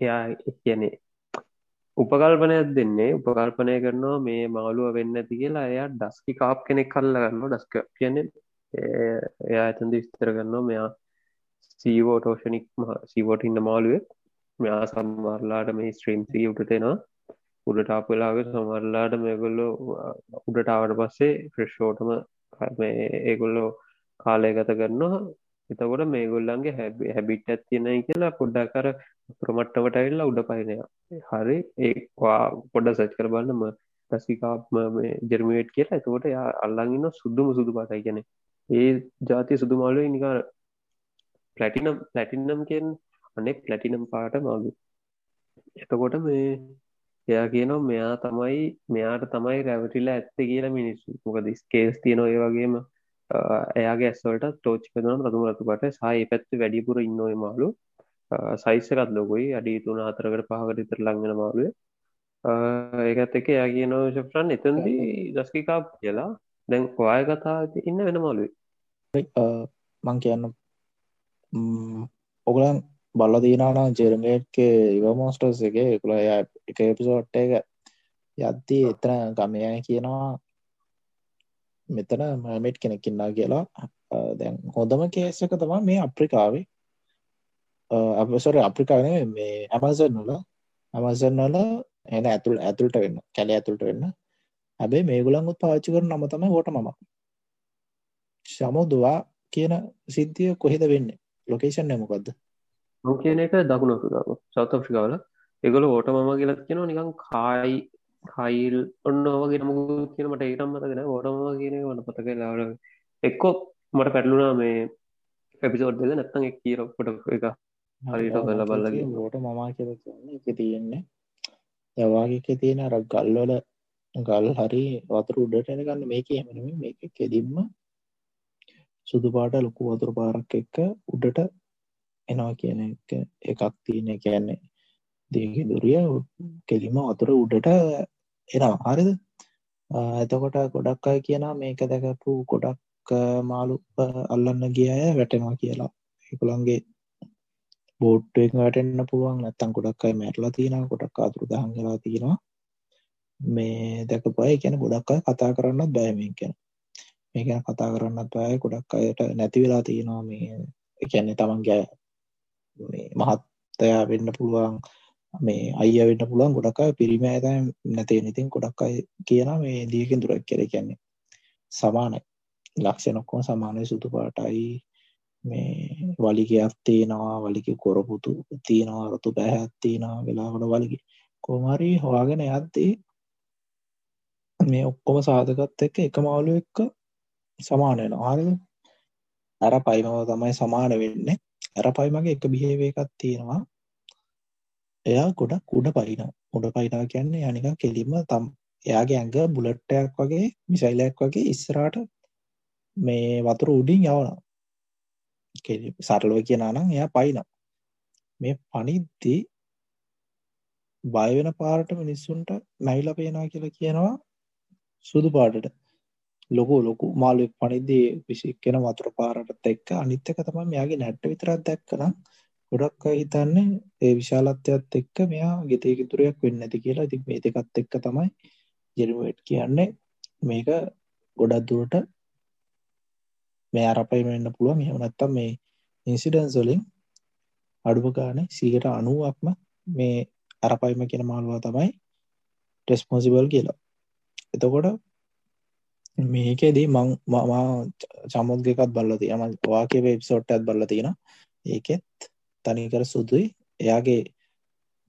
එයා කියනේ උපකල්පනයක් දෙන්නේ. උපකල්පනය කරනවා මේ මවලුව වෙන්න ඇති කියලා එයා ඩස්කි කාප් කෙනෙක් කල්ලගන්න ඩස්ක කියන්නේ එයා ඇතන්ද විස්තර කරනවා මෙයා සීවෝටෝෂනික් සීවෝට ඉන්න මාළුවේ මෙයා සම්මාරලාට මේ ස්ත්‍රීම්සී උටතෙනවා උඩට අපලාගේ සමරලාට මේගොල්ලෝ උඩටාවට පස්සේ ෆ්‍රෙෂ්ෂෝටම ඒගොල්ලෝ කාලය ගත කරනවා. එතකොට මේගොල්ලන්ගේ හැබි හැබිට් ඇත්තිනයි කියලා පොඩ්ඩා කර ප්‍රමට්ටවට ඇල්ලා උඩ පයිනය හරි ඒවා පොඩ සච් කර බන්නම දසිකාප්ම ජර්මේට් කියලා. එතකොට යා අල්ලඟන්න සුද්දුම සුදු පාටයි ගැන ඒ ජාති සුදු මාලුව නිකාර පලටිනම් පලටිනම් කියෙන් අනෙක් පලටිනම් පාට මාලු එතකොට මේ එයා කියනවා මෙයා තමයි මෙයාට තමයි රැවටිලා ඇත්ත කියලා මිනිස්සු. මොකද ස්කේස් තියනො ඒ වගේම. එයාගේ ඇස්වලට තෝච් පෙදනම් රතුම රතුපට සහහි පැත්ති වැඩිපුර ඉන්නඔය මාලු සයිස්සකත් ලොකොයි. අඩි තුන අතරකට පහකට ඉතර ලංගෙන මාලුව ඒකත් එක එයා කියනෝ ශප්‍රන් එතන්දී දස්කිකා කියලා. දැන් ඔය කතා ඉන්න වෙන මාලුවේ මං කියන්න ඔගලන් බල්ල දීනාන ජෙරමේට්ගේ ඉවමෝස්ටර්ස් එක. එකුල එක එපිසෝට් එක යද්දී එතන ගමය කියනවා මෙතන මමට් කෙනෙක්කින්නා කියලා. දැන් හොඳම කේසක තමා මේ අප්‍රිකාවේ. අපසර අප්‍රිකාන මේ ඇමසන් වල. ඇමසන් වල එන ඇතුළ ඇතුළට වෙන්න කැල ඇතුළට වෙන්න. හැබේ මේගුලන්ගුත් පාච්චි කර නම තම හෝට මම ශමෝදවා කියන සිද්ධිය කොහෙද වෙන්න? ලොකේෂන් නමකොද්ද මං කියන එක දකුණු අප්‍රිකාව. සෞත් අප්‍රිකාවල ඒගොල ඕට මම කියලත් කියෙනවා නිකං කායි කයිල් ඔන්න ඔවගේ නමුත් කියනමට ඒටම් මතගෙන ඕටම කියන වන පතක ලාට එක්කෝ මට පැටලුනා මේ එපිසෝඩ් දෙද නැත්තන් එක් කියර කොට එක හරිට බල බල්ලගේ ෝට මමා කියල එක තියෙන්නේ. යවාගේ තියෙන අර ගල්වල ගල් හරි වතුර උඩට එනගන්න මේක එමන මේක කෙදිම්ම සුදු පාට ලොකු වතුර පාරක් එක්ක උඩට එනවා කියන එක එකක් තියෙන කියන්නේ දේක දුරිය කෙලිම වතුර උඩට එනවා. හරිද? එතකොට ගොඩක් අය කියනා මේක දැකපු ගොඩක් මාළු අල්ලන්න ගිය අය වැටෙනවා කියලා. ඒකුළන්ගේ බෝට්ටුවෙක් වැටෙන්න්න පුළුවන්. නැත්තම් ගොඩක් අය මැරලා තියෙන ගොඩක් අතුරු දහන් වෙලා තියෙනවා. මේ දැකපුයි කියන ගොඩක් අය කතා කරන්නත් බෑ මේ කියන මේ ගැන කතා කරන්නත් බෑ. ගොඩක් අයට නැති වෙලා තියෙනවා මේ. කියන්නේ තමන්ගේ මේ මහත්තයා වෙන්න පුළුවන්. මේ අයිය වෙන්න පුළුවන් ගොඩක් අය පිරිමි අය තමයි නැතේ ඉතින් ගොඩක් අය කියනවා මේ දියකින් දුරක් කියලා කියන්නේ. සමානයි. ලක්ෂණ ඔක්කොම සමානයි. සුදු පාටයි. මේ වලිගයක් තියෙනවා වලිගේ කොරපුතු තියෙනවා රතු පැහැයක් තියෙනවා වෙලාවට වලිගේ. කොහොම හරි හොයාගෙන යද්දී මේ ඔක්කොම සාධකත් එක්ක එක මාළු එක්ක සමාන වෙනවා. හරිද? අර පයිමව තමයි සමාන වෙන්නේ. අර පයිමගේ එක බිහේව එකක් තියෙනවා. එයා ගොඩක් උඩ පයිනවා උඩ පයිනවා කියන්නේ යා නිකන් කෙලින්ම තම් එයාගේ ඇඟ බුලට් එකක් වගේ මිසයිල් එකක් වගේ ඉස්සරහට මේ වතුර උඩින් යවනවා. සරලව කියනවා නම් එයා පයිනවා. මේ පනිද්දී බය වෙන පාරට මිනිස්සුන්ට නැවිලා පේනවා කියලා කියනවා සුදු පාටට. ලොකු ලොකු මාළුවෙක් පනිද්දී විසික්කෙන වතුර පාරටත් එක්ක අනිත් එක තමයි මෙයාගේ නැට්ට විතරක් දැක්කනම් ගොඩක් අය හිතන්නේ ඒ විශාලත්වයත් එක්ක මෙයා ගෙතේ කිතුරයක් වෙන්නේ නැති කියලා. ඉතින් මේ දෙකත් එක්ක තමයි ජෙරිමේට් කියන්නේ මේක ගොඩක් දුරට මේ අරපයිම වෙන්න පුළුවන්. එහෙම නැත්නම් මේ ඉන්සිඩන්ස් වලින් අඩුම ගානේ 90%ක්ම මේ අරපයිම කියන මාළුවා තමයි රෙස්පොන්සිබල් කියලා. එතකොට මේකෙදී මං මම චමුද්ග එකත් බලලා තියෙනවා මම වාකේ වෙබ්සයිට් එකත් බලලා තියෙනවා ඒකෙත් තනිකර සුදුයි. එයාගේ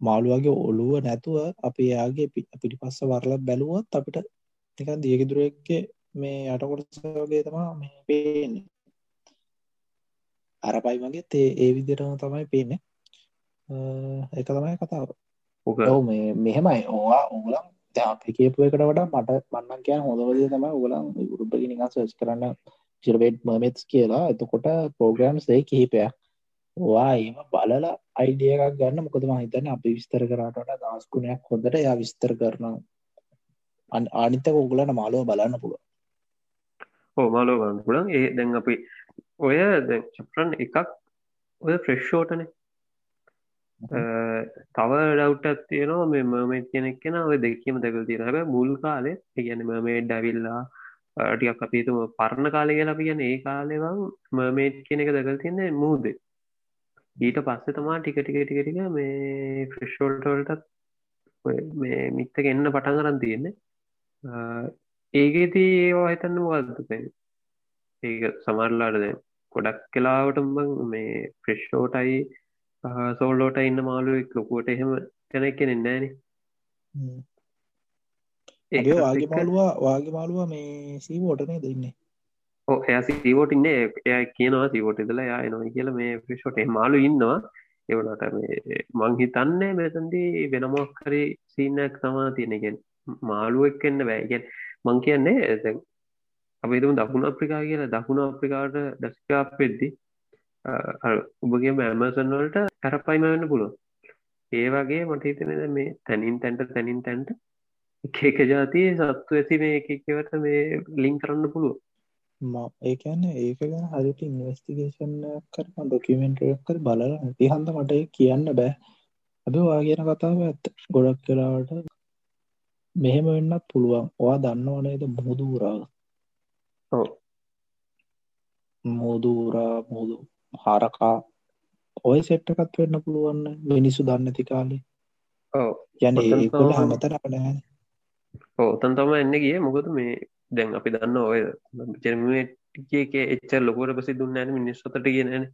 මාළුවගේ ඔළුව නැතුව අපි එයාගේ පිටිපස්ස වරලා බැලුවොත් අපිට නිකන් දියකිදුරෙක්ගේ මේ යට කොටස වගේ තමයි මේ පේන්නේ. අරපයි වගේ ඒ ඒ විදිහටම තමයි පේන්නේ. ඒක තමයි කතාව. ඔව් මේ මෙහෙමයි. ඕවා ඕගොල්ලන් අපි කියපු එකට වඩා මට මන්නන් කියන හොඳවදිය තමයි ඔගලන් යුරුප්පගේ නිකන් සර්ච් කරන්න සිරවේට් මර්මෙත්ස් කියලා. එතකොට ප්‍රෝග්‍රෑම්ස් දෙක කිහිපයක් වා ඒම බලලා අයිඩිය එකක් ගන්න. මොකද මම හිතන්නේ අපි විස්තර කරාට දවස් ගුණයක් හොඳට එයා විස්තර කරනවා. අනිත් එක ඔයගලන්ට මාළුව බලන්න පුළුවන්. ඔව් මාළුව බලන්න පුළුවන්. ඒ දැන් අපි ඔය චැප්ටර් එකක් ඔය ෆ්‍රෙෂ් ෂෝටනේ තව ඩව්ටක් තියෙනවා. මේ මර්මේට් කෙනෙක් කෙන ඔය දෙකීම දැකල් තියෙන හැබ මුල් කාලේ ගැන මර්මේඩ් ඩැවිල්ලා ටියක් අපිතුම පරණ කාලය කියලා අපි ගැන ඒ කාලෙවන් මර්මේට් කෙනෙ එක දැකල් තියන්නේ මුූද ඊට පස්සේ තමා ටික ටික ටිකටික මේ ෆ්‍රෙශ්ෝල්ටවලටත් මේ මිත්තක එන්න පටන් කරන් තියෙන්නේ. ඒගේදී ඒවා හිතන්න වදපෙන් ඒක සමරලාටද ගොඩක් කලාවටම මේ ෆ්‍රෙශ්ෂෝටයි සෝල්ලෝට ඉන්න මාළුවෙක් ලොකුවට එහෙම කෙනෙක් කෙනෙ නෑන ඒ වාගේ මාළුවා වාගේ මාළුවා මේ සීවෝටනේ දෙන්නේ එය සීවෝට ඉන්න. එය කියනවා සීවෝට ඉදලා යා එනවා කියල මේ ප්‍රිෂෝට මාලු ඉන්නවා. එවනට මේ මං හිතන්නේ මෙතන්දී වෙනමක් හරි සීනයක් තමා තියෙනගෙන් මාළුවෙක් එන්න බෑගෙන් මං කියන්නේ ඇ අපිතුම දකුණ අප්‍රිකා කියලා. දකුණ අප්‍රිකාට ඩස්කාප් වෙද්දි උබගේ මෑමසන් වලට ඇරපයිම වෙන්න පුළුව ඒ වගේ මට හිතන මේ තැනින් තැන්ට තැනින් තැන්ට එකක ජාතිය සත්තු ඇති මේ එකකට මේ ලිං කරන්න පුළුව ඒකන්න ඒක ගැන හරිට ඉන්වස්ටිගේෂන් කරන ඩොකිමෙන්ට්ක් කර බලල තිහන්ද මට කියන්න බෑ. අද වාගෙන කතාව ඇත්ත. ගොඩක් කලාවට මෙහෙම වෙන්නත් පුළුවන්. ඔයා දන්නවනේද මුහුදුරාව මුදුරා මුදු හරකා. ඔය සෙට්ටකත් වෙන්න පුළුවන්න මිනිස්සු දන්නති කාලේ. යන ඒකොට හමතරට නෑ ඕතන් තම එන්න ගිය. මොකද මේ දැන් අපි දන්න ඔය ජෙර්මටක එච්ච ලොකොට පසි දුන්න න මිනිස්සතට කියනන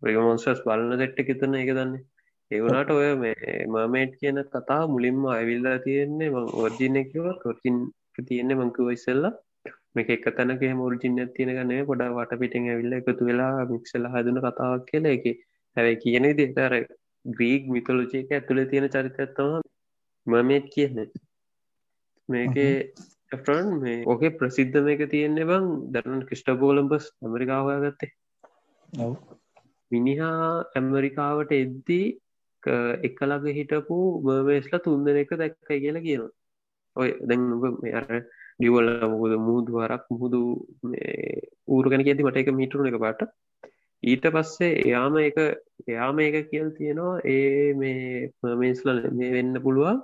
ප්‍රගමොන්සස් බලන්න සෙට්ට එකතන එක දන්නේ. ඒවනට ඔය මේ මමේට් කියන කතා මුලින්ම අවිල්ලා තියෙන්නේ ඔර්ජිනකිව කොර්චින් තියෙන්නේ මංකුව ඉස්සල්ලා. මේක එක තැනක මුර්ජින තියෙන ගන්නේ පොඩ වට පිටෙන් ඇවිල්ල එකතු වෙලා මික්සල හදන කතාවක් කියල එක හැබයි කියන දෙතර ග්‍රීග් මිතලෝජයක ඇතුළ තියෙන චරිතත්තම මමේත් කියන්න. මේකේ ෆ්‍රන් මේ ඕකේ ප්‍රසිද්ධ මේක තියෙන්නේ බං දරන ක්‍රිස්ටබෝලම්බස් ඇමරිකාවයා ගත්තේ මිනිහා ඇමරිකාවට එද්දී එකළඟ හිටපු මර්මේස්ලා තුන් දෙනෙක දැක්කයි කියලා කියනවා. ඔය දැන් අර ඩිවල මුහුද මුහුදු හරක් මුහුදු ඌරු ගැන ඇති මට එක මිටරුණ එක පාට. ඊට පස්සේ එයාම එක එයාම එක කියල් තියෙනවා ඒ මේ මර්මේස්ල මේ වෙන්න පුළුවන්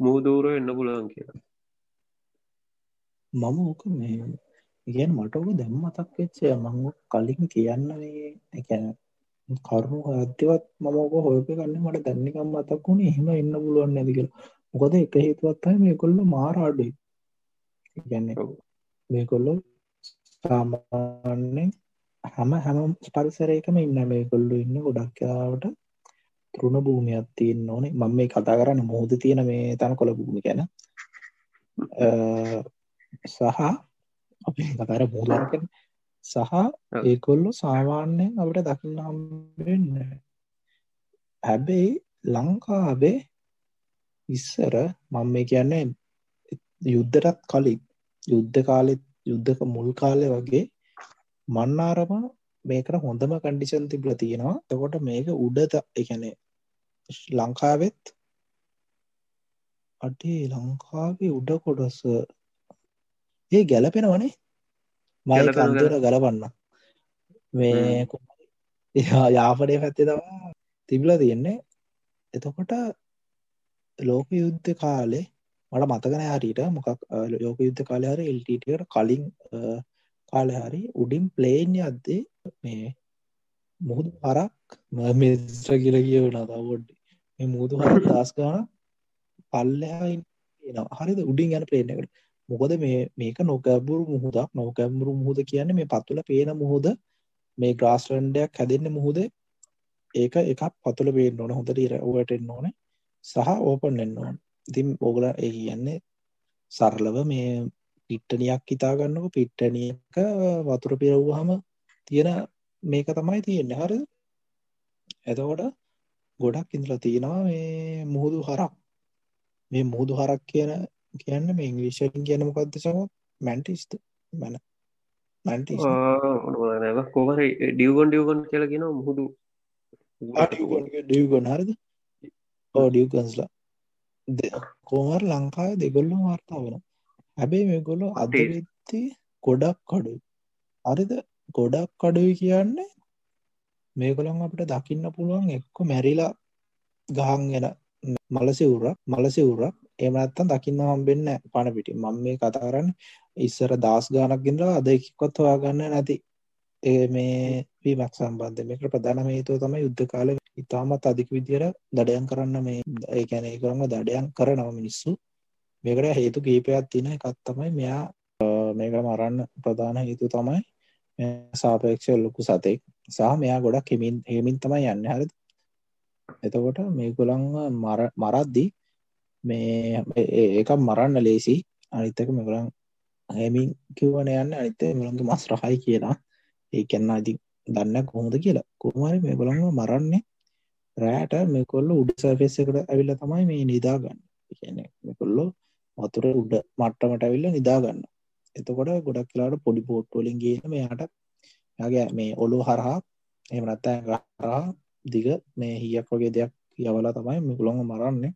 මුහදූර වෙන්න පුළුවන් කියලා මම ඕක මේ ඉගැන් මට ඔක දැම් මතක් වෙච්චය මං කලින් කියන්න එකැන කරුණු අත්‍යවත් මම ඕක හොයප ගන්න මට දැන්නිකම් මතක් වුණ එහෙම එන්න පුළුවන් නැති කියලා. මොකද එක හේතුවත්තයි මේ කොල්ල මාරාඩුයි ඉගැන්න මේකොල්ලො සාමාන්‍යෙන් හැම හැම පරිසරයකම ඉන්න මේ කොල්ලු ඉන්න ගොඩක්කාවට තෘුණ භූමියක් තියන්න ඕනේ. මම මේ කතා කරන්න මුහද තියෙන මේ තන කොළ භූමි ගැන සහ අපි කතර මුූදරකන සහ ඒකොල්ලු සාමාන්‍යයෙන් අපට දකින්න හම්බෙන්න හැබැයි ලංකාවේ ඉස්සර මම මේ කියන්නේ යුද්ධටත් කලින් යුද්ධ කාලෙත් යුද්ධක මුල් කාලය වගේ මන්නාරම මේකට හොඳම කන්ඩිෂන් තිබල තියෙනවා. තකොට මේක උඩත එකනේ ලංකාවෙත් අටේ ලංකාවේ උඩ කොටස ඒ ගැලපෙනවනේ. මයි අන්දර ගලපන්න. මේ යාපනය පැත්තේ තවා තිබල තියෙන්නේ. එතකොට ලෝක යුද්ධ කාලේ මට මතකන හරිට මොකක් ලෝක යුද්ධ කාලය හර එල්ටට කලින් කාලය හරි උඩින් ප්ලේන් අද්දේ මේ මුහුදු හරක් මිස්්‍ර කියල කියවන තවොඩ්ඩ මේ මුහුදු හර දස් ගාන පල්ලහා හරිද? උඩින් යන ප්ලේන් එකට මොකද මේ මේක නොකැබුරු මුහුදක්. නොකැම්බරු මුහුද කියන්න මේ පත්තුල පේන මුහුද මේ ග්‍රාස්ලන්ඩයක් හැදෙන්න්න මුහුද ඒක එකක් පතුල පේෙන් ඕන හොඳට ඉර ඕටෙන් ඕන සහ ඕපන් එන්න ඕන්. ඉතින් ඔගල ඒ කියන්නේ සරලව මේ පිට්ටනියක් හිතාගන්නක පිට්ටනියක වතුර පිරව්හම තියෙන මේක තමයි තියෙන්නේ. හරි එතකොට ගොඩක් ඉඳලා තියෙනවා මේ මුහුදු හරක්. මේ මුහුදු හරක් කියන කියන්න මේ ඉංග්‍රීෂයෙන් කියන මොකක්ද සම මැන්ටිස්ට? මැන මැන්ටි කොවර ඩියවගොන් ඩියවගොන් කියලගෙන මුහුදු. ඩියගොන් හරිද? ඕ ඩියකන්ස්ලා කෝමර ලංකාව දෙගොල්ලු වාර්තා වෙන හැබැයි මෙගොලු අදවෙත්ති ගොඩක් කඩු අරිද ගොඩක් කඩුයි කියන්නේ මේගොලන් අපිට දකින්න පුළුවන් එක්ක මැරිලා ගහන්ගෙන මලසිවුරක් මලසිවුරක් එමනත්තන් දකින්න හම්බෙන්න පණ පිටි මම මේ කතා කරන්න ඉස්සර දස් ගානක් ගෙනලා අද එකක්කොත් හොයාගන්න නැති. ඒ මේ වීමක් සම්බන්ධ මේක ප්‍රධාන හේතුව තමයි යුද්ධ කාල. ඉතාමත් අධික විදියට දඩයන් කරන්න මේ ඒ කැන කරම දඩයන් කරනව මිනිස්සු. මේකට හේතු කීපයක් තින එකත් තමයි මෙයා මේක මරන්න ප්‍රධාන හේතු තමයි සාපේක්ෂ ලොකු සතෙක් සහ මෙයා ගොඩක් හෙමින් හෙමින් තමයි යන්න හරි එතකොට මේගොලන් මර මරද්දි මේ ඒක මරන්න ලේසි. අනිත්තක මෙගලන් හැමින් කිව්වන යන්න. අනිත මුළන්තු මස් රහයි කියලා. ඒ කැන්න අති දන්න කොහොද කියලා. කොහමරි මේ ගොළන්ව මරන්නේ රෑට මෙකොල්ල උඩ සර්ෆෙස් එකට ඇවිල්ල තමයි මේ නිදාගන්න. කියන මෙකොල්ලෝ වතුර උඩ මට්ටමට ඇවිල්ල නිදාගන්න එතකොට ගොඩක් කියලාට පොඩි පෝට්ටෝලින් ගේන මෙයාට යාගේ මේ ඔලු හරහා එමනත්තෑ හරහා දිග මේ හියක් වගේ දෙයක් යවලා තමයි මෙකුළොඟ මරන්නේ.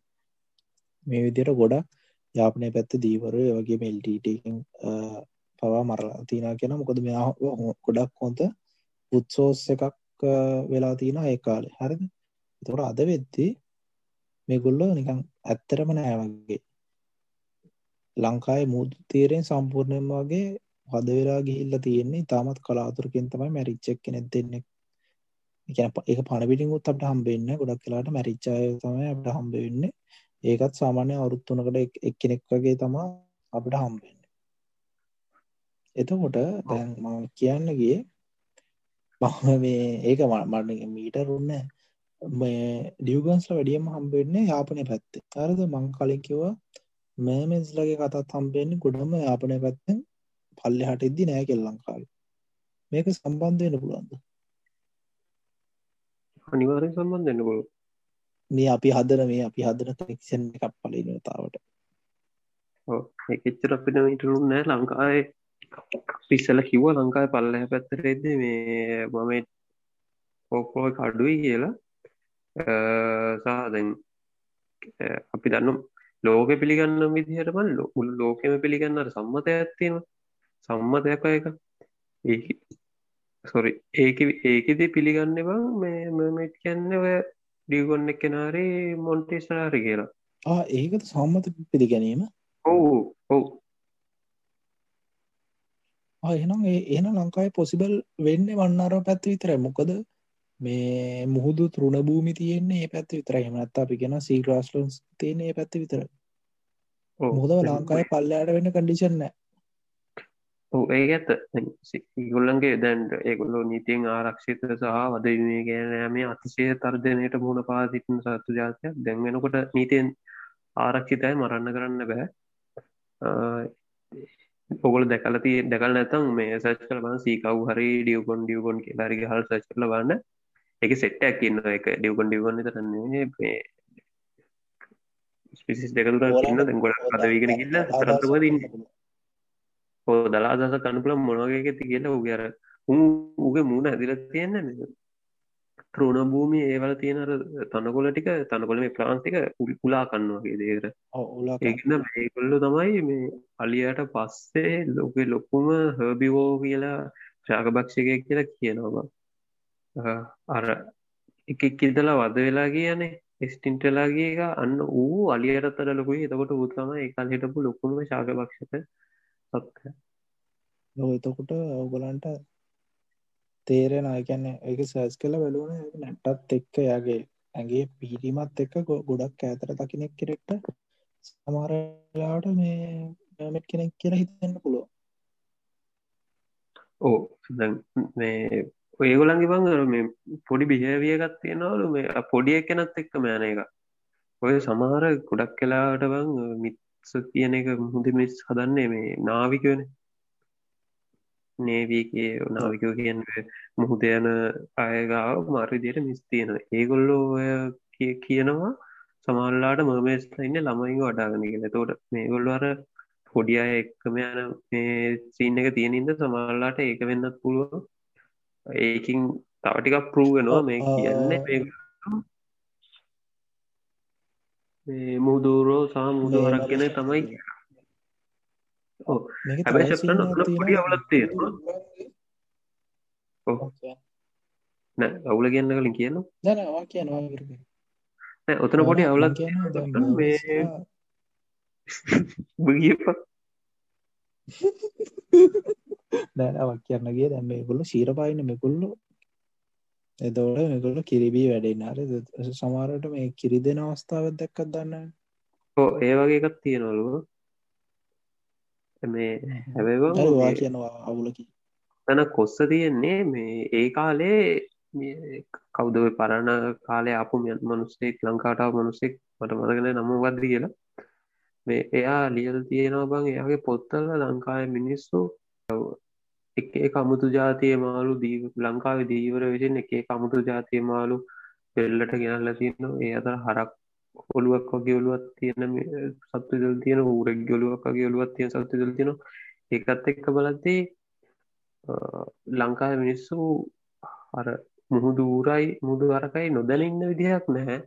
මේ විදියට ගොඩක් යාපනය පැත්ත දීවරය වගේ මෙල්ටීටකින් පවා මරලා තිනා කියෙන මොකද මෙයා ගොඩක් හොඳ උත්සෝස් එකක් වෙලා තියෙන ඒ කාලේ. හරිද? තොට අද වෙද්දී මේ ගොල්ලෝ නිකං ඇත්තරම නෑ වගේ. ලංකායි මුූදු තීරයෙන් සම්පූර්ණයම වගේ හද වෙලා ගිහිල්ල තියෙන්නේ තාමත් කලාතුරකින් තමයි මැරිච්චක් කෙනෙක් දෙන්නෙක් එක පණපිටිකුත් අපට හම්බෙන්න ගොඩක් කලාට මැරිච්චාය තමයි අපට හම්බවෙන්න ඒකත් සාමාන්‍ය අවුරුත්තුනකට එක්කෙනෙක් වගේ තමා අපට හම්බෙන්න එතකොට දැන් ම කියන්නගේ මම මේ ඒක මට මීටරුන්න මේ ඩියගන්ස්ල වැඩියම හම්බෙන්නේ යාපනය පැත්තේ අරද මං කලින්කිවා මෑමස්ලගේ කතත් හම්බෙන්නේ ගොඩම යාපනය පැත්තෙන් පල්ලෙ හට ඉද්දි නෑ කෙල් ලංකාව. මේක සම්බන්ධයන පුළුවන්ද? අනිවාරය සම්බන්ධන්න පුළුව මේ අපි හදන මේ අපි හදන ක්ෂන් එකක් පලිනතාවට එච්චර අපිට මිටරු නෑ ලංකාය පිස්සල කිව්ව ලංකාය පල්ලහ පැත්තරෙද්ද මේ මම ඕකෝ කඩුයි කියලා. සාදැන් අපි දන්නම් ලෝක පිළිගන්න විදිහට බන් මුළු ලෝකෙම පිළිගන්නට සම්මත ඇත්තිීම සම්මතයක් එක. ඒ සොරි ඒක ඒකෙදී පිළිගන්න බං මේ මමට කියන්න ඔය ඩියගොන්න කෙනාරේ මොන්ටේස්ටරාරි කියලා. ඒකත සම්මත පිළිගැනීම? ඔවු ඔවු. එනම් එන ලංකායි පොසිබල් වෙන්න වන්නර පැත්ත විතර මොකද මේ මුහුදු තෘුණ භූමි තියෙන්නේ ඒ පැත්ත විතර එමනත් අපි ගෙන සීග්‍රස්ලන්ස් තියන ඒ පැත්ත විතර මුහදව ලංකායි පල්ලයාට වෙන්න කඩිෂන්නෑ ඒ ඇත ඉගොල්ලන්ගේ දැන්ට ඒගොල්ලො නීතියෙන් ආරක්ෂිත සහ වදවිමේ ගෑනෑමේ අතිශය තර්ජනයට මුණ පාතිටන සත්තු ජාතයක්. දැන්වෙනකොට නීතියෙන් ආරක්ෂිතයි මරන්න කරන්න බෑ. ඔගොල දැකලති දැකල් නැතම් මේ සච් කල බන් සීකව් හරි ඩියවකොන් ඩියවකොන් කියලාරි හල් සච් කල බන්න එක සෙට්ටක් ඉන්න එක ඩියවකොන් ඩියවන්න තරන්නේ ස්පිසිස් දෙකතුර දැගොඩ පදවීගෙන කිල්ල සරතුවදන්න හෝ දලා අදස කණපුල මොනවගේ ඇති කියලා උගර උගේ මුණ ඇදිල තියෙන්න ත්‍රෝණ භූමි ඒවල තියෙනර තනකොල ටික තනකොල මේ ප්‍රාන්තික උලා කන්නවාගේ දේර ඒන්න ඒකොල්ල තමයි මේ අලියට පස්සේ ලෝක ලොකුම හර්බිවෝ කියලා ශාකභක්ෂකය කියලා කියනවා අර එක කිල්දලා වද වෙලා කියන්නේ ස්ටින්ටලාගේ එක. අන්න ඌ අලියටත්තර ලොකුයි. එතකොට ූතම එකල් හිටපු ලොකුම ශාකභක්ෂක ලො එතකොට ඔගලන්ට තේරෙන අයකැන්න එක සෑස් කළ වැලුවන නැට්ටත් එක්ක යාගේ ඇගේ පිහිරීමත් එක්ක ගොඩක් ඇතර දකිනෙක් කෙරෙක්ට සමාරලාට මේ මෙට් කෙනෙක් කියලා හිතන්න පුළුව ඕ මේ ඔයගොලන්ගේ බංගර මේ පොඩි බිහවියගත් තියෙනවලු. මේ පොඩිය කෙනත් එක්ක මෑන එක ඔය සමහර ගොඩක් කලාට බං මිත්ස කියන එක මුහද මිස් හදන්නේ මේ නාවිකවන නේවීගේ නාවිකෝ කියන්න මුහුද යන අයගාව මාර්විදියට මිස් තියෙන ඒගොල්ලෝ ඔය කියනවා සමල්ලාට මමේස් ඉන්න ළමයින් වඩාගෙන කියල. තෝට මේ ගොල්වර පොඩි අය එක්කම යන මේ සීන් එක තියෙනින්ද සමල්ලාට ඒක වෙන්නත් පුළුව ඒකින් තවටිකක් පරූවෙනවා මේ කියන්නේ මේ මුහුදූරෝ සහ මුහුදවරක් ගෙන තමයි හැබැ ශප්ටන පොඩි අවුලත් තියෙනවා. නෑ අවුල කියන්න කලින් කියන්න. දැනවා කියනවා ඔතන පොඩි අවුලත් බගියප දැනවක් කියන්නගේ දැම් මේකුල්ල සීර පායින මෙකුල්ලු එතවට මෙකුල්ල කිරිබී වැඩෙන් අර සමාරට මේ කිරි දෙෙන අවස්ථාවත් දැක්කත් දන්න ඕ ඒ වගේ එකත් තියෙනවලුව මේ හැබවා කියනවා අවුලකි තන කොස්ස තියෙන්නේ මේ ඒ කාලේ කෞද පරණ කාලේ අපපු මනුස්සෙක් ලංකාටාව මනුස්සෙක් මට මතගෙන නම වද්ද කියලා. මේ එයා ලියල් තියෙනවා බං එයාගේ පොත්තල්ල ලංකාය මිනිස්සු එකේ කමුතු ජාතිය මාලු දී ලංකාව දීවර විසින් එකේ කමුතු ජාතිය මාලු පෙල්ලට ගෙනල්ල තියනවා. ඒ අතර හරක් ඔළුවක් වගේ ඔළුවත් තියෙන සත්තු දල් තියෙන ඌරෙක් ගොලුවක් වගේ ඔළුවත් තියෙන සත්තු දල් තියෙන ඒකත් එක්ක බලද්දී ලංකාව මිනිස්සු අර මුහුදු ඌරයි මුදු අරකයි නොදැනඉන්න විදිහක් නැහැ.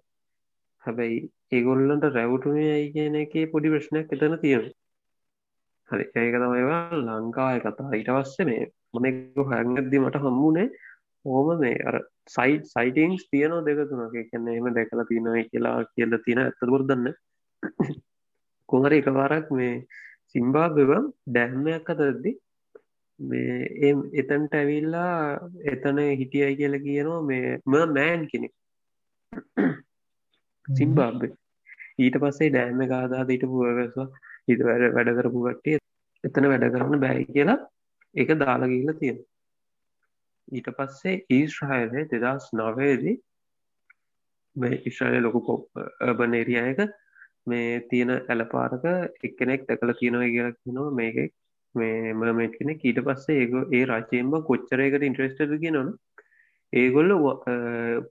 හැබැයි ඒගොල්ලන්ට රැවටුනේ ඇයි කියන එකේ පොඩි ප්‍රශ්නයක් එතන තියෙන හරි ඒක තමයිවා ලංකාය කතා ඊට පස්සේ මේ මොනෙක හැඟද්දි මට හම්මුණේ ඕම මේ අර සයි සයිටංස් තියනෝ දෙක තුනක කියන්න එම දැකලා තිනයි කියලා කියල තියෙන ඇත්තතුර දන්න කොහර එකවාරක් මේ සිම්බා බෙවම් ඩැම්මයක් අතරදදි මේ එ එතන්ට ඇවිල්ලා එතන හිටියයි කියල කියනවා මේ ම මෑන් කෙනෙක් සිම්බාබ්බේ ඊට පස්සේ ඩෑම ගාදාද ඊට පුුවගස්වා හිත වැඩ වැඩ කරපු කට්ටිය එතන වැඩ කරන්න බැයි කියලා එක දාලාගීල තියෙන ඊට පස්සේ ඊස්්‍රහයලේ දෙදස් නවේදී මේ ඉශ්‍රලය ලොකු පොබ්බන එරියයක මේ තියෙන ඇලපාරක එක්කෙනෙක් දැකල තියෙනව කියලා කියනවා. මේක මේ මමට කෙනෙ ඊට පස්සේ ඒ ඒ රාචයෙන්ම කොච්චරයකට ඉන්ට්‍රස්ටද කියනවන. ඒගොල්ල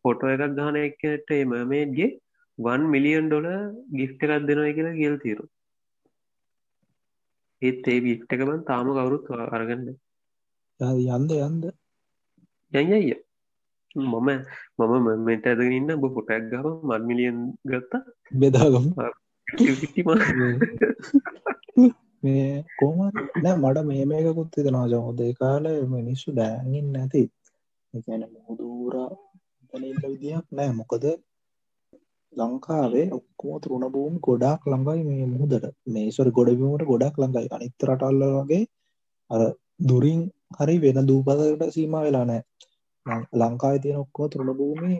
පොටෝ එකක් ගාන එක්කනට එමමේගේ වන් මිලියන් ඩොල ගිෆ්ට එකක් දෙනව කියලා කියල් තීරු ඒත් ඒ වික්ටකබන් තාම කවුරුත් අරගන්න යන්ද යන්ද යයිය මම මම මෙට ඇදගෙන ඉන්න බ පොටක් ගම මන්මිලියන් ගත්තා. බෙදාගම. මේ කෝම නෑ මට මේ මේකුත් හිතනවා ජෝදේ කාල මිනිස්සු ඩෑගින් නැති. එකන මුදූරා ඉන්න විදිහක් නෑ. මොකද ලංකාවේ ඔක්කෝ තරුණ බූම් ගොඩක් ළඟයි මේ මුහදට. මේස්වර ගොඩබීමට ගොඩක් ළඟයි. අනිත්ත රටල්ල වගේ අර දුරින් හරි වෙන දූපතකට සීම වෙලා නෑ ලංකායි තියෙන ඔක්කෝ තරුණ භූමි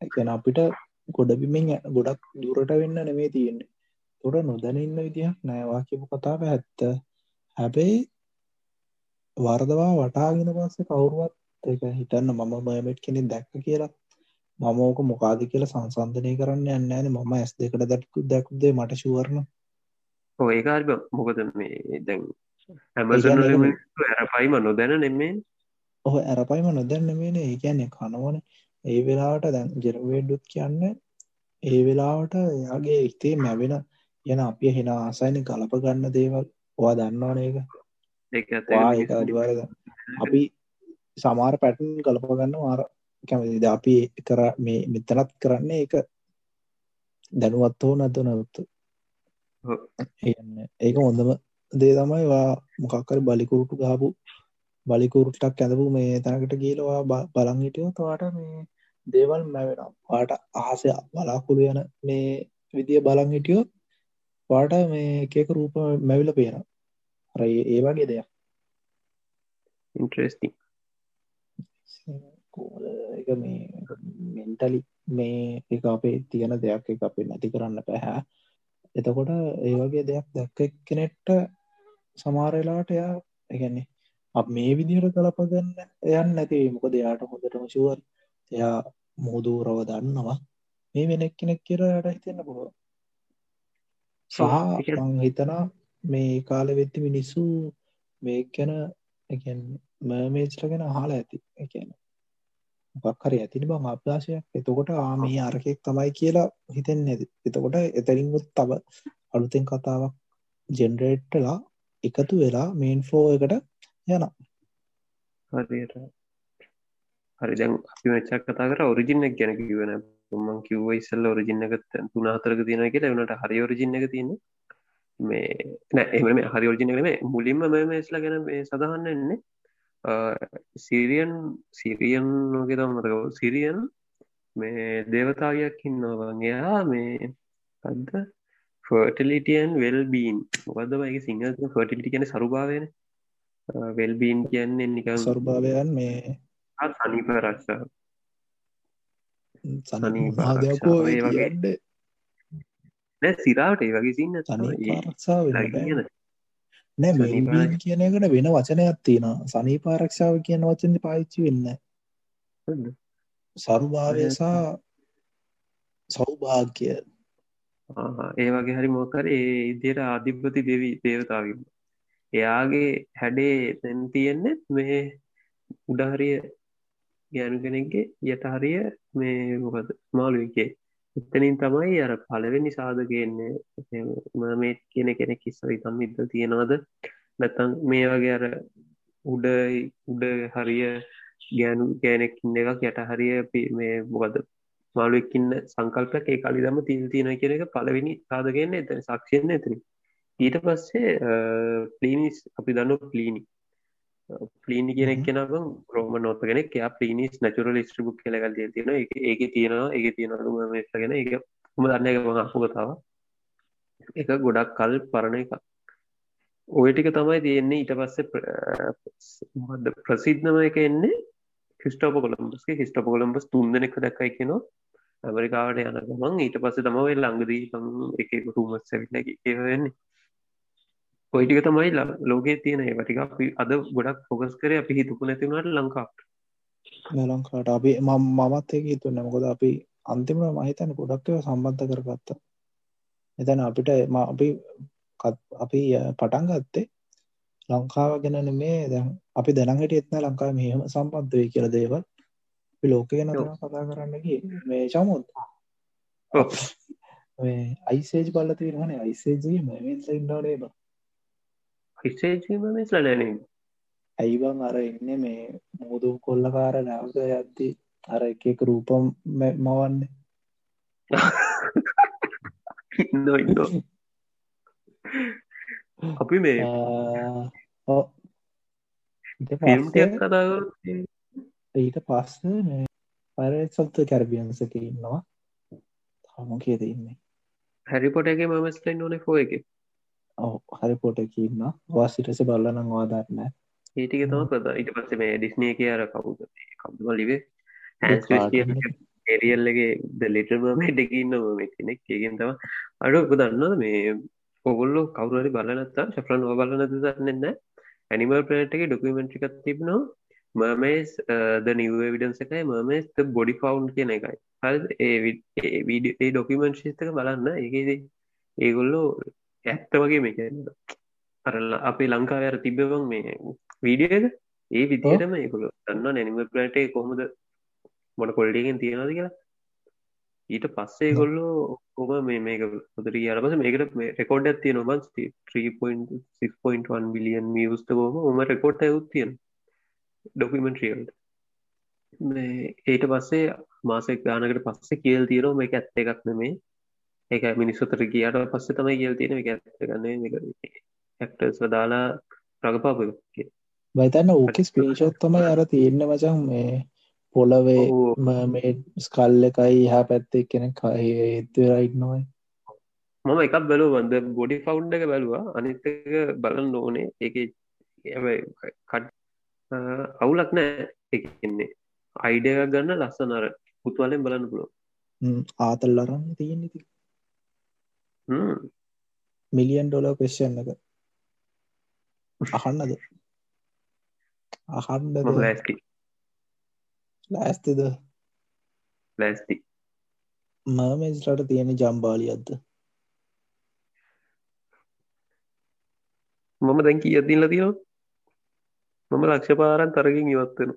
එකන අපිට ගොඩබිමින් ගොඩක් දුරට වෙන්න නෙමේ තියෙන්නේ. තොට නොදැන ඉන්න විදිහක් නෑවා කියපු කතාව ඇත්ත. හැබැයි වර්දවා වටාගෙන පස්සේ කවුරුවත් එක හිතන්න මම මයමට් කෙනෙ දැක්ක කියලා මම ඕක මොකාද කියලා සංසන්ධනය කරන්න යන්න ෑන. මම ඇස් දෙකට දැක්කු දැකුදේ මට ශුවරණ ඒකාරි මොකද මේ දැන් ඇමසන ඇරපයිම නොදැන නෙමේ ඔහ ඇරපයිම නොදැන්න මේන ඒ කියන්නේ කනවන. ඒ වෙලාවට දැන් ජෙරවේඩුත් කියන්න ඒ වෙලාවට එයාගේ හිතේ මැවෙන යන අපිය හෙන ආසයින කලප ගන්න දේවල්. ඔවා දන්නවන එක ඒක අඩිවාරද අපි සමාර පැටන් කලප ගන්න ආර කැමතිද? අපි කර මේ මෙතනත් කරන්නේ එක දැනුවත් හෝ නැත නවත්තු ඒක හොඳම දේ තමයි වා මොකක්කර බලිකුරුටු ගාපු බලිකුරුට්ටක් ඇඳපු මේ තැනකට ගීලවා බලං හිටියෝ තවාට මේ දේවල් මැවෙන පාට ආසය බලාකුළු යන මේ විදිය බලං හිටියෝ පාට මේ එකක රූප මැවිල පේන අර ඒ වගේ දෙයක්. ඉන්ට්‍රස්ති එක මේ මෙන්ටලි මේ එක අපේ තියෙන දෙයක් එක අපේ නැති කරන්න පැහැ එතකොට ඒ වගේ දෙයක් දැක්ක කෙනෙට්ට සමාරලාට එයා එකන්නේ අප මේ විදිහට කලපගන්න එයන් නැති. මොක දෙයාට හොඳටම ශුවර් එයා මුහදූරව දන්නවා. මේ වෙනෙක් කෙනෙක් කියරට හිතන්න පුළුව සහ හිතනා මේ කාල වෙත්ති මිනිස්සු මේ ගැන එකන් මර්මේස්ට ගැන හාලා ඇති එකන මොකක්හරි ඇතිනි බං අභ්‍යාශයක් එතකොට ආමේ අරකෙක් තමයි කියලා හිතෙන් නැති. එතකොට එතරින්ගුත් තව අලුතෙන් කතාවක් ජෙනරේට්ටලා එකතු වෙලා මේන් ෆලෝ එකට යන හරියට. හරි දැන් අපි මෙච්චක් කතා කර ඔරිජිනක් ගැන කිවන මං කිව්ව ඉස්සල්ල ඔරිජින්න එක තුන හතරක තියෙන කියලා. වනට හරි ඔරිජින්න එක තියෙන මේ නෑ එම හරි ඔරිජින මේ මුලින්ම මේස්ලා ගැන මේ සඳහන්න එන්නේ සිරියන් සිරියන් නොගෙ තමතක සිරියන් මේ දේවතාවයක් ඉන්නවගේයා මේ අද ෆර්ටලිටියන් වෙල් බීන් මොකද මගේ සිංහල ෆර්ටිලිටි කියන සරුභාවයන? වෙල්බීන් කියන්නේ නිකන් සරුභාවයන් මේ සනීප රක්ෂා සනීපාදයකෝ වගේට නෑ සිරාවට ඒ වගේ සින්න. සනීපාරක්ෂාව නෑ මෙල්බීන් කියන එකට වෙන වචනයක් තියෙන සනීපාරක්ෂාව කියන වචන පාච්චි වෙන්න සරුභාවයසා සෞභාග්‍ය. ඒ වගේ හරි මොකර ඒ ඉදියට අධිපති දෙවී දේවතාවීම එයාගේ හැඩේ තැන් තියෙන්නෙත් මේ උඩහරිය ගෑනු කෙනෙක්ගේ යටහරිය මේ මොකද මාළුවකේ එතනින් තමයි අර පලවෙනි සාධකයන්නේ මේ කියන කෙනෙක් කිස්සරි තම් ඉද තියෙනවද? නැතන් මේ වගේ අර උඩ උඩ හරිය ගෑනු ගෑනෙක් ඉන්න එකක් යට හරිය මේ මොකද මාළුවක්කින්න සංකල්පයක් ඒ කලි දම තිල් තියෙන කෙන එක පලවෙනි සාධකයන්න එත සක්ෂයන්න එතන ඊට පස්සේ පලීනිස් අපි දන්න පලීනි පලීනි කියෙනෙක් කෙනම රෝම නොත කෙනෙක්. යා පලිනිස් නැචුරල් ස්ට්‍රිබුක් කලගල් තියෙන ඒක තියෙනවා ඒක තියෙනම මේගෙන එක ම දන්න එක අපපු කතාව. එක ගොඩක් කල් පරණ එක ඔය ටික තමයි තියෙන්නේ ඊට පස්සේ ප්‍රසිද්ධම එක එන්නේ ක්‍රිස්ටෝප කොළම්බස්ගේ ක්‍රිස්ටෝප කොළම්බස් තුන්දනෙක් දැක්කයි කියෙනවා. ඇමරිකාවට යන ගමන් ඊට පස්සේ තමයි ලංඟදී එක රුමස් සැවිල්ල ඒවෙන්නේ ඔයිටික තමයි ලෝකේ තියෙන ඒවටික අපි අද ගොඩක් පොකස් කර අපි හිතුපු නැතිවුණට ලංකාට ලංකාට අපි මමත් ඒක හිතුන්න මොකද අපි අන්තිම මහිතන ගොඩක්ව සම්බන්ධ කරගත්ත. එතැන අපිට අපි අපි පටන් ගත්තේ ලංකාව ගැන මේ දැන් අපි දැනගට එත්න ලංකාව මෙහම සම්බන්ධ වේ කියල දේවල්. ලෝක ගැන කතා කරන්නගේ මේ චමුත්. අයිසේජ් බලල තිරහන අයිසේජී මේ ඉන්ඩානේ බා හිසේජීම මෙස්ල නැන ඇයිබං අර එන්න මේ මුදු කොල්ලකාර නැවස යද්දි අර එක එක රූපම් මවන්නේ? ඉන්න ඉන්න. අපි මේ කතාග ඊට පස්ස මේ පරත් සත්ව කැරබියන්සක ඉන්නවා. හම කියද ඉන්නේ? හැරිපොටගේ මමස්ලයින් ඕන ෆෝ එක ඔව හරි පොට කියන්න වාසිටස බල්ලනම් වාදරන්න ඒටික තම ප්‍රද ඉට පස්ස මේ ඩිස්නය කියාර කවුද? කවුම ලිවේ ඒරියල්ලගේ දලිටම ඩකින්න කෙනෙක්. කියගෙන් තම අඩු දන්න මේ ඔගොල්ලෝ කවුරරි බලනත්තා ශප්‍රන් බලනද දන්නන්න ඇනිමල් ප්‍රනට් එක ඩොකමෙන්ට්‍රිකත් තිබනවා මර්මේස් ද නිව විඩන්ස එකයි. මර්මේස් බොඩි ෆවන්් කියන එකයි. හරි ඒ ඩොකමෙන්ට් ශිස්තක බලන්න. ඒකද ඒගොල්ලෝ ඇත්ත වගේ මේක අරල්ල අපේ ලංකාවර තිබවන් මේ වීඩියද ඒ විදිරම ඒකුල දන්න නැනිම ප්‍රට කොහොමද මොන කොල්ඩිගෙන් තියෙනද කියලා. ඊට පස්සේ ගොල්ලෝ ඔබ මේ මේක පොදර අරපස මේකට රෙකෝඩ් ඇත්තිය නොබන් 3.6.1 බිලියන් මියස්ට බෝම ඔම රෙකෝඩ් ඇයුත්තියෙන් ඩොකිමෙන්ට්‍රියල්ට ඒට පස්සේ මාසෙක් ගානකට පස්සේ කියල් තියෙනවා මේක ඇත්ත එකක් නෙමේ ඒක මිනිස්සුතර කියට පස්සේ තමයි කියල් තියෙන එක ඇත්තගන්නේ ඇක්ටර්ස් දාලා ප්‍රගපාප බයිතන්න ඕක ස්පේෂත් තමයි අර තියෙන්න මචන් මේ පොලවේ මේ ස්කල් එකයි හා පැත්තෙක් කෙන කය ඒත්වරයිට් නොයි මම එකක් බැලූ වන්ද බොඩි ෆවුන්් එක බැලවා. අනිත්තක බලන්න ඕනේ. එක කට් අවුලක් නෑ එකන්නේ අයිඩය ගන්න ලස්සනර පුතුවලෙන් බලන්න පුලො ආතල් අරන්න තියෙන ඉති මිලියන් ඩොල පෙෂන් එක. අහන්නද? අහන්න ලෑස්ති. ලෑස්තිද? ලෑස්ති. මමස්ලට තියෙන ජම්බාලි අද්ද මම දැන්කී අතිල්ල තියෙනවා මම ලක්ෂ පාරන් තරගින් ඉවත්වෙන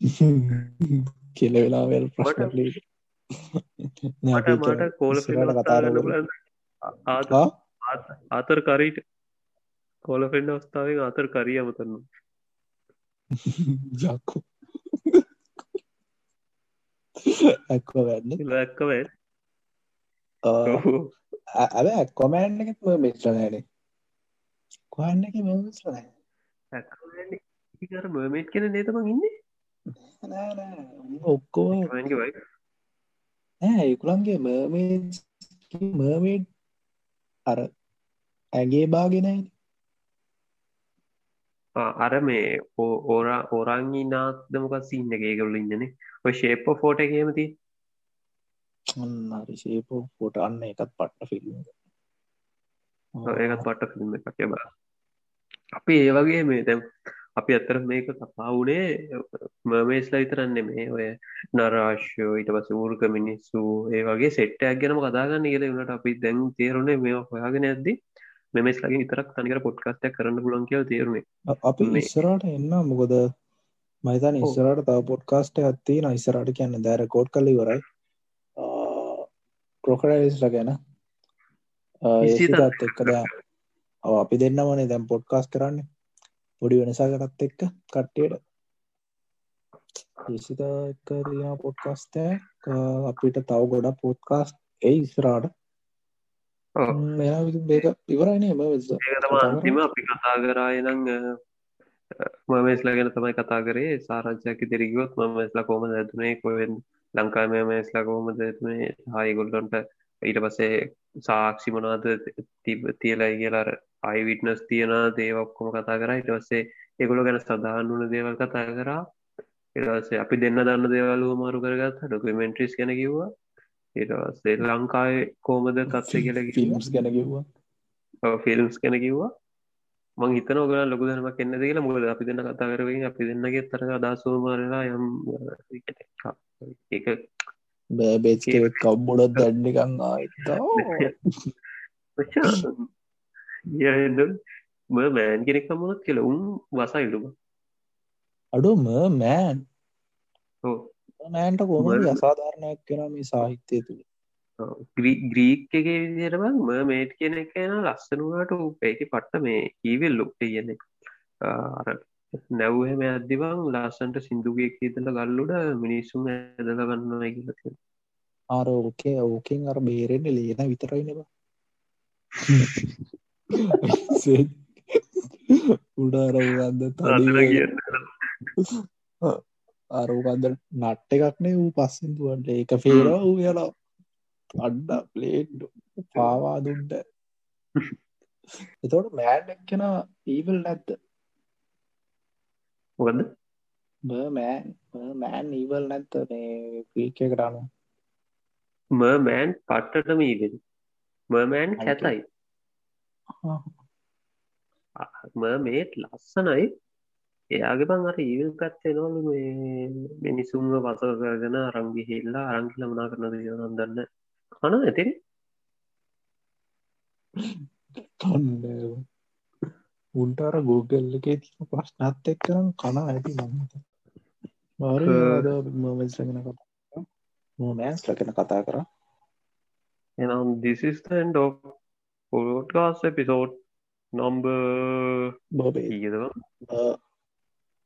කියල වෙලාවල් ප්‍රශ්නලී මට කෝල කතා ආතර කරීට. කෝල පෙන්ඩ අවස්ථාවෙන් අතර කරිය අමතන්න ජක්කු ඇක්ක වැන්න. ලැක්කවැ ඇ ඇක්කොමෑන් එකත් මිස්ටනෑනේ කොහන්න එක මෙමස්ලයි කර මර්මේට් කෙන නේතම ඉන්න? ඔක්කෝ ඒකුළන්ගේ මර්මේ මර්මේඩ් අර ඇගේ බාගෙන අර මේ ඕරා ඕරංගි නාත්දමක සින්න එකකවල ඉන්නනේ? ඔය ශේප ෆෝට එකමති අන්නරි ශේපෝ ෆෝට අන්න එකත් පට්ට ෆිල්ම් ඒකත් පට්ට ෆිල්ම් එකක්. බා අපි ඒ වගේ මේ දැම් අපි අත්තර මේක කපා වුණේ මර්මේස්ලා විතරන්නේ මේ ඔය නරාශ්‍යෝ ඊට පස ඌර්ක මිනිස්සු ඒ වගේ සෙට්ටයක් ගැනම කදාගන්න කියල වනට අපි දැන් තේරුණේ මේ හොයාගෙන ඇද්දි මෙමස් ලගේ විතරක් තනිකර පොඩ්කාස්ටයක් කරන්න පුලන් කියල තේරුණේ අපි ඉස්සරට එන්න. මොකද මයිතන් ඉස්සරට තව පොඩ්කාස්ට ඇත්ති නයිසරට කියන්න දැර කෝඩ් කල වරයි ක්‍රොකඩයිස්ල ගැන. ඒත් එක්කද අපි දෙන්නමනේ දැම් පොඩ්කාස් කරන්න පොඩි වෙනසාකටත් එක්ක කට්ටියට. ඒසිත එක තියා පොඩ්කාස්ටෑ අපිට තව ගොඩ පොඩ්කාස් ඒ ඉස්රාට මේක ඉවරයිනේ එම අන්තිම අපි කතා කරායනං මමස්ලා ගැන තමයි කතා කරේ. සාරංචයක දෙරගියොත් මමස්ලා කෝම ඇතුනේ කොවෙන් ලංකාම මේස්ලා කෝම ඇතුනේ හායිගොල්ලොන්ට ඊට පසේ සාක්ෂි මොනාද තියලයි කියලාර අයිවිටනස් තියෙන දේවක්කොම කතා කර. ඉටවස්සේ එකොළ ගැන සඳහන් වුන දේවල් කතා කරා. එටසේ අපි දෙන්න දන්න දේවල්ලු මාරු කරගත් ඩොකමෙන්ට්‍රිස් ගැන කිව්වා. ඒටසේ ලංකායි කෝමද තත්සේ කියල ෆිල්ම්ස් ගැන කිව්වා. ෆිල්ම්ස් ගැන කිව්වා. මං හිතන ඔගල ලොකු දනම කෙන්න දෙල මුද අපි දෙන්න කතා කරවෙන් අපි දෙන්නගේ තර අදසෝමාරලා යම් එක බෑබේච්කෙ කව්බොඩත් දඩ්ඩිකං ආයිතා ම මෑන් කෙනෙක් මුණත් කියල උන් වසයිලුම අඩුම මෑන් මෑන්ට කොම අසාධාරණයක් කෙන මේ සාහිත්‍යය තුළ ග්‍රීක් එක විදිරබ ම මේට් කෙනෙක් එන ලස්සනුවට උපේක පට්ට මේ ඊවෙල් ලොක්ට කියන්නේ නැව්හෙම ඇද්දිවන් ලස්සන්ට සිින්දුගේ කීතල ගල්ලුඩ මිනිස්සුම් ඇදල ගන්න කියලති අර ඕකේ ඕකෙන් අර බේරෙන්න්න ලේන විතරයි නවා උඩාරවගන්න තඩ අරෝකන්ද නට්ට එකක්නේ වූ පස්සෙන්තුවන්ට ඒක ෆේර වූ යලා අඩ්ඩ ප්ලේඩ් පාවා දුන්ට. එතොට මෑඩ් එක්කෙන ඊවල් නැත්ත මොකද මෑන් මෑන් ඊවල් නැත්ත මේ පීක කරන්න මර්මෑන් පට්ටටම ඊවෙල් මර්මෑන් කැතයි මර්මේට් ලස්සනයි. එයාගේ බං අර ඊවල් පැත්තෙනවලු මේ මිනිසුන්ව පසව කරගෙන අරංගි හිල්ලා අරංකිල මනා කරන දන්න කන ඇතිරි උන්ටර ගෝගල් එකේ තින ප්‍රශ්නත් එක්කනම් කන ඇති මත මාර මමස්ලගෙන මෑන්ස් ලකෙන කතා කර. එනම් this is the end of podcast episode number බොබේ ඊදවා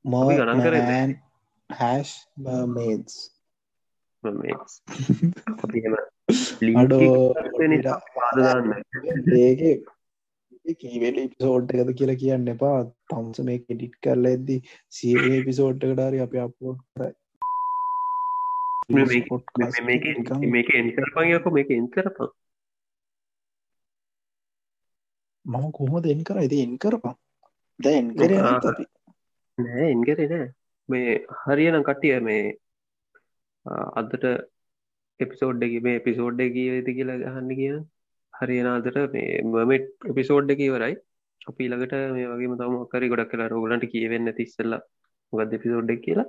මෝ ගණන් කරේ හැෂ් මේස් ඒක කීවෙල පිසෝට් එකද කියලා කියන්න එපා. තම්ස මේ කෙඩිට් කරල ඇද්දි සිය පිසෝට් එකටාරි අප අපෝ මේක එන්කරපයක මේක එන්කරපා මම කොහොම දෙන් කර? ඇති එන් කරපා දැන් කර නෑ එන්කරේ නෑ. මේ හරියනම් කට්ටිය මේ අදට එපිසෝඩ්ඩ මේ එපිසෝඩ්ඩ කියවෙති කියලා ගහන්න කිය හරියනාදට මේ මමට එපිසෝඩ්ඩ කියවරයි අපි ළඟට මේ වගේ තම කරි ගොඩක් කියලා රෝගලන්ට කියවෙන්න තිස්සල්ල ගද එපිසෝඩ්ඩ කියලා.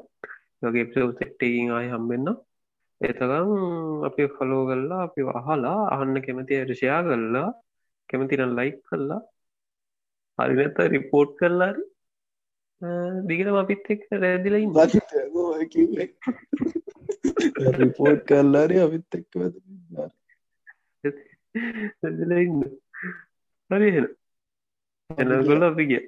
වගේ එපිසෝඩ් සෙට්ටකින් ආය හම්බෙන්න්න එතකම් අපි ෆලෝ කල්ලා අපි අහලා අහන්න කැමති ඇරෂයා කල්ලා කැමතින ලයික් කල්ලා හරිනත රිපෝට් කරලාරි දිගටම අපිත් එක් රැදිලයින් රිපෝට් කරලාරි අපිත් එක්ක රැදිලඉන්න හරි එන එනගොල්ල අපි කිය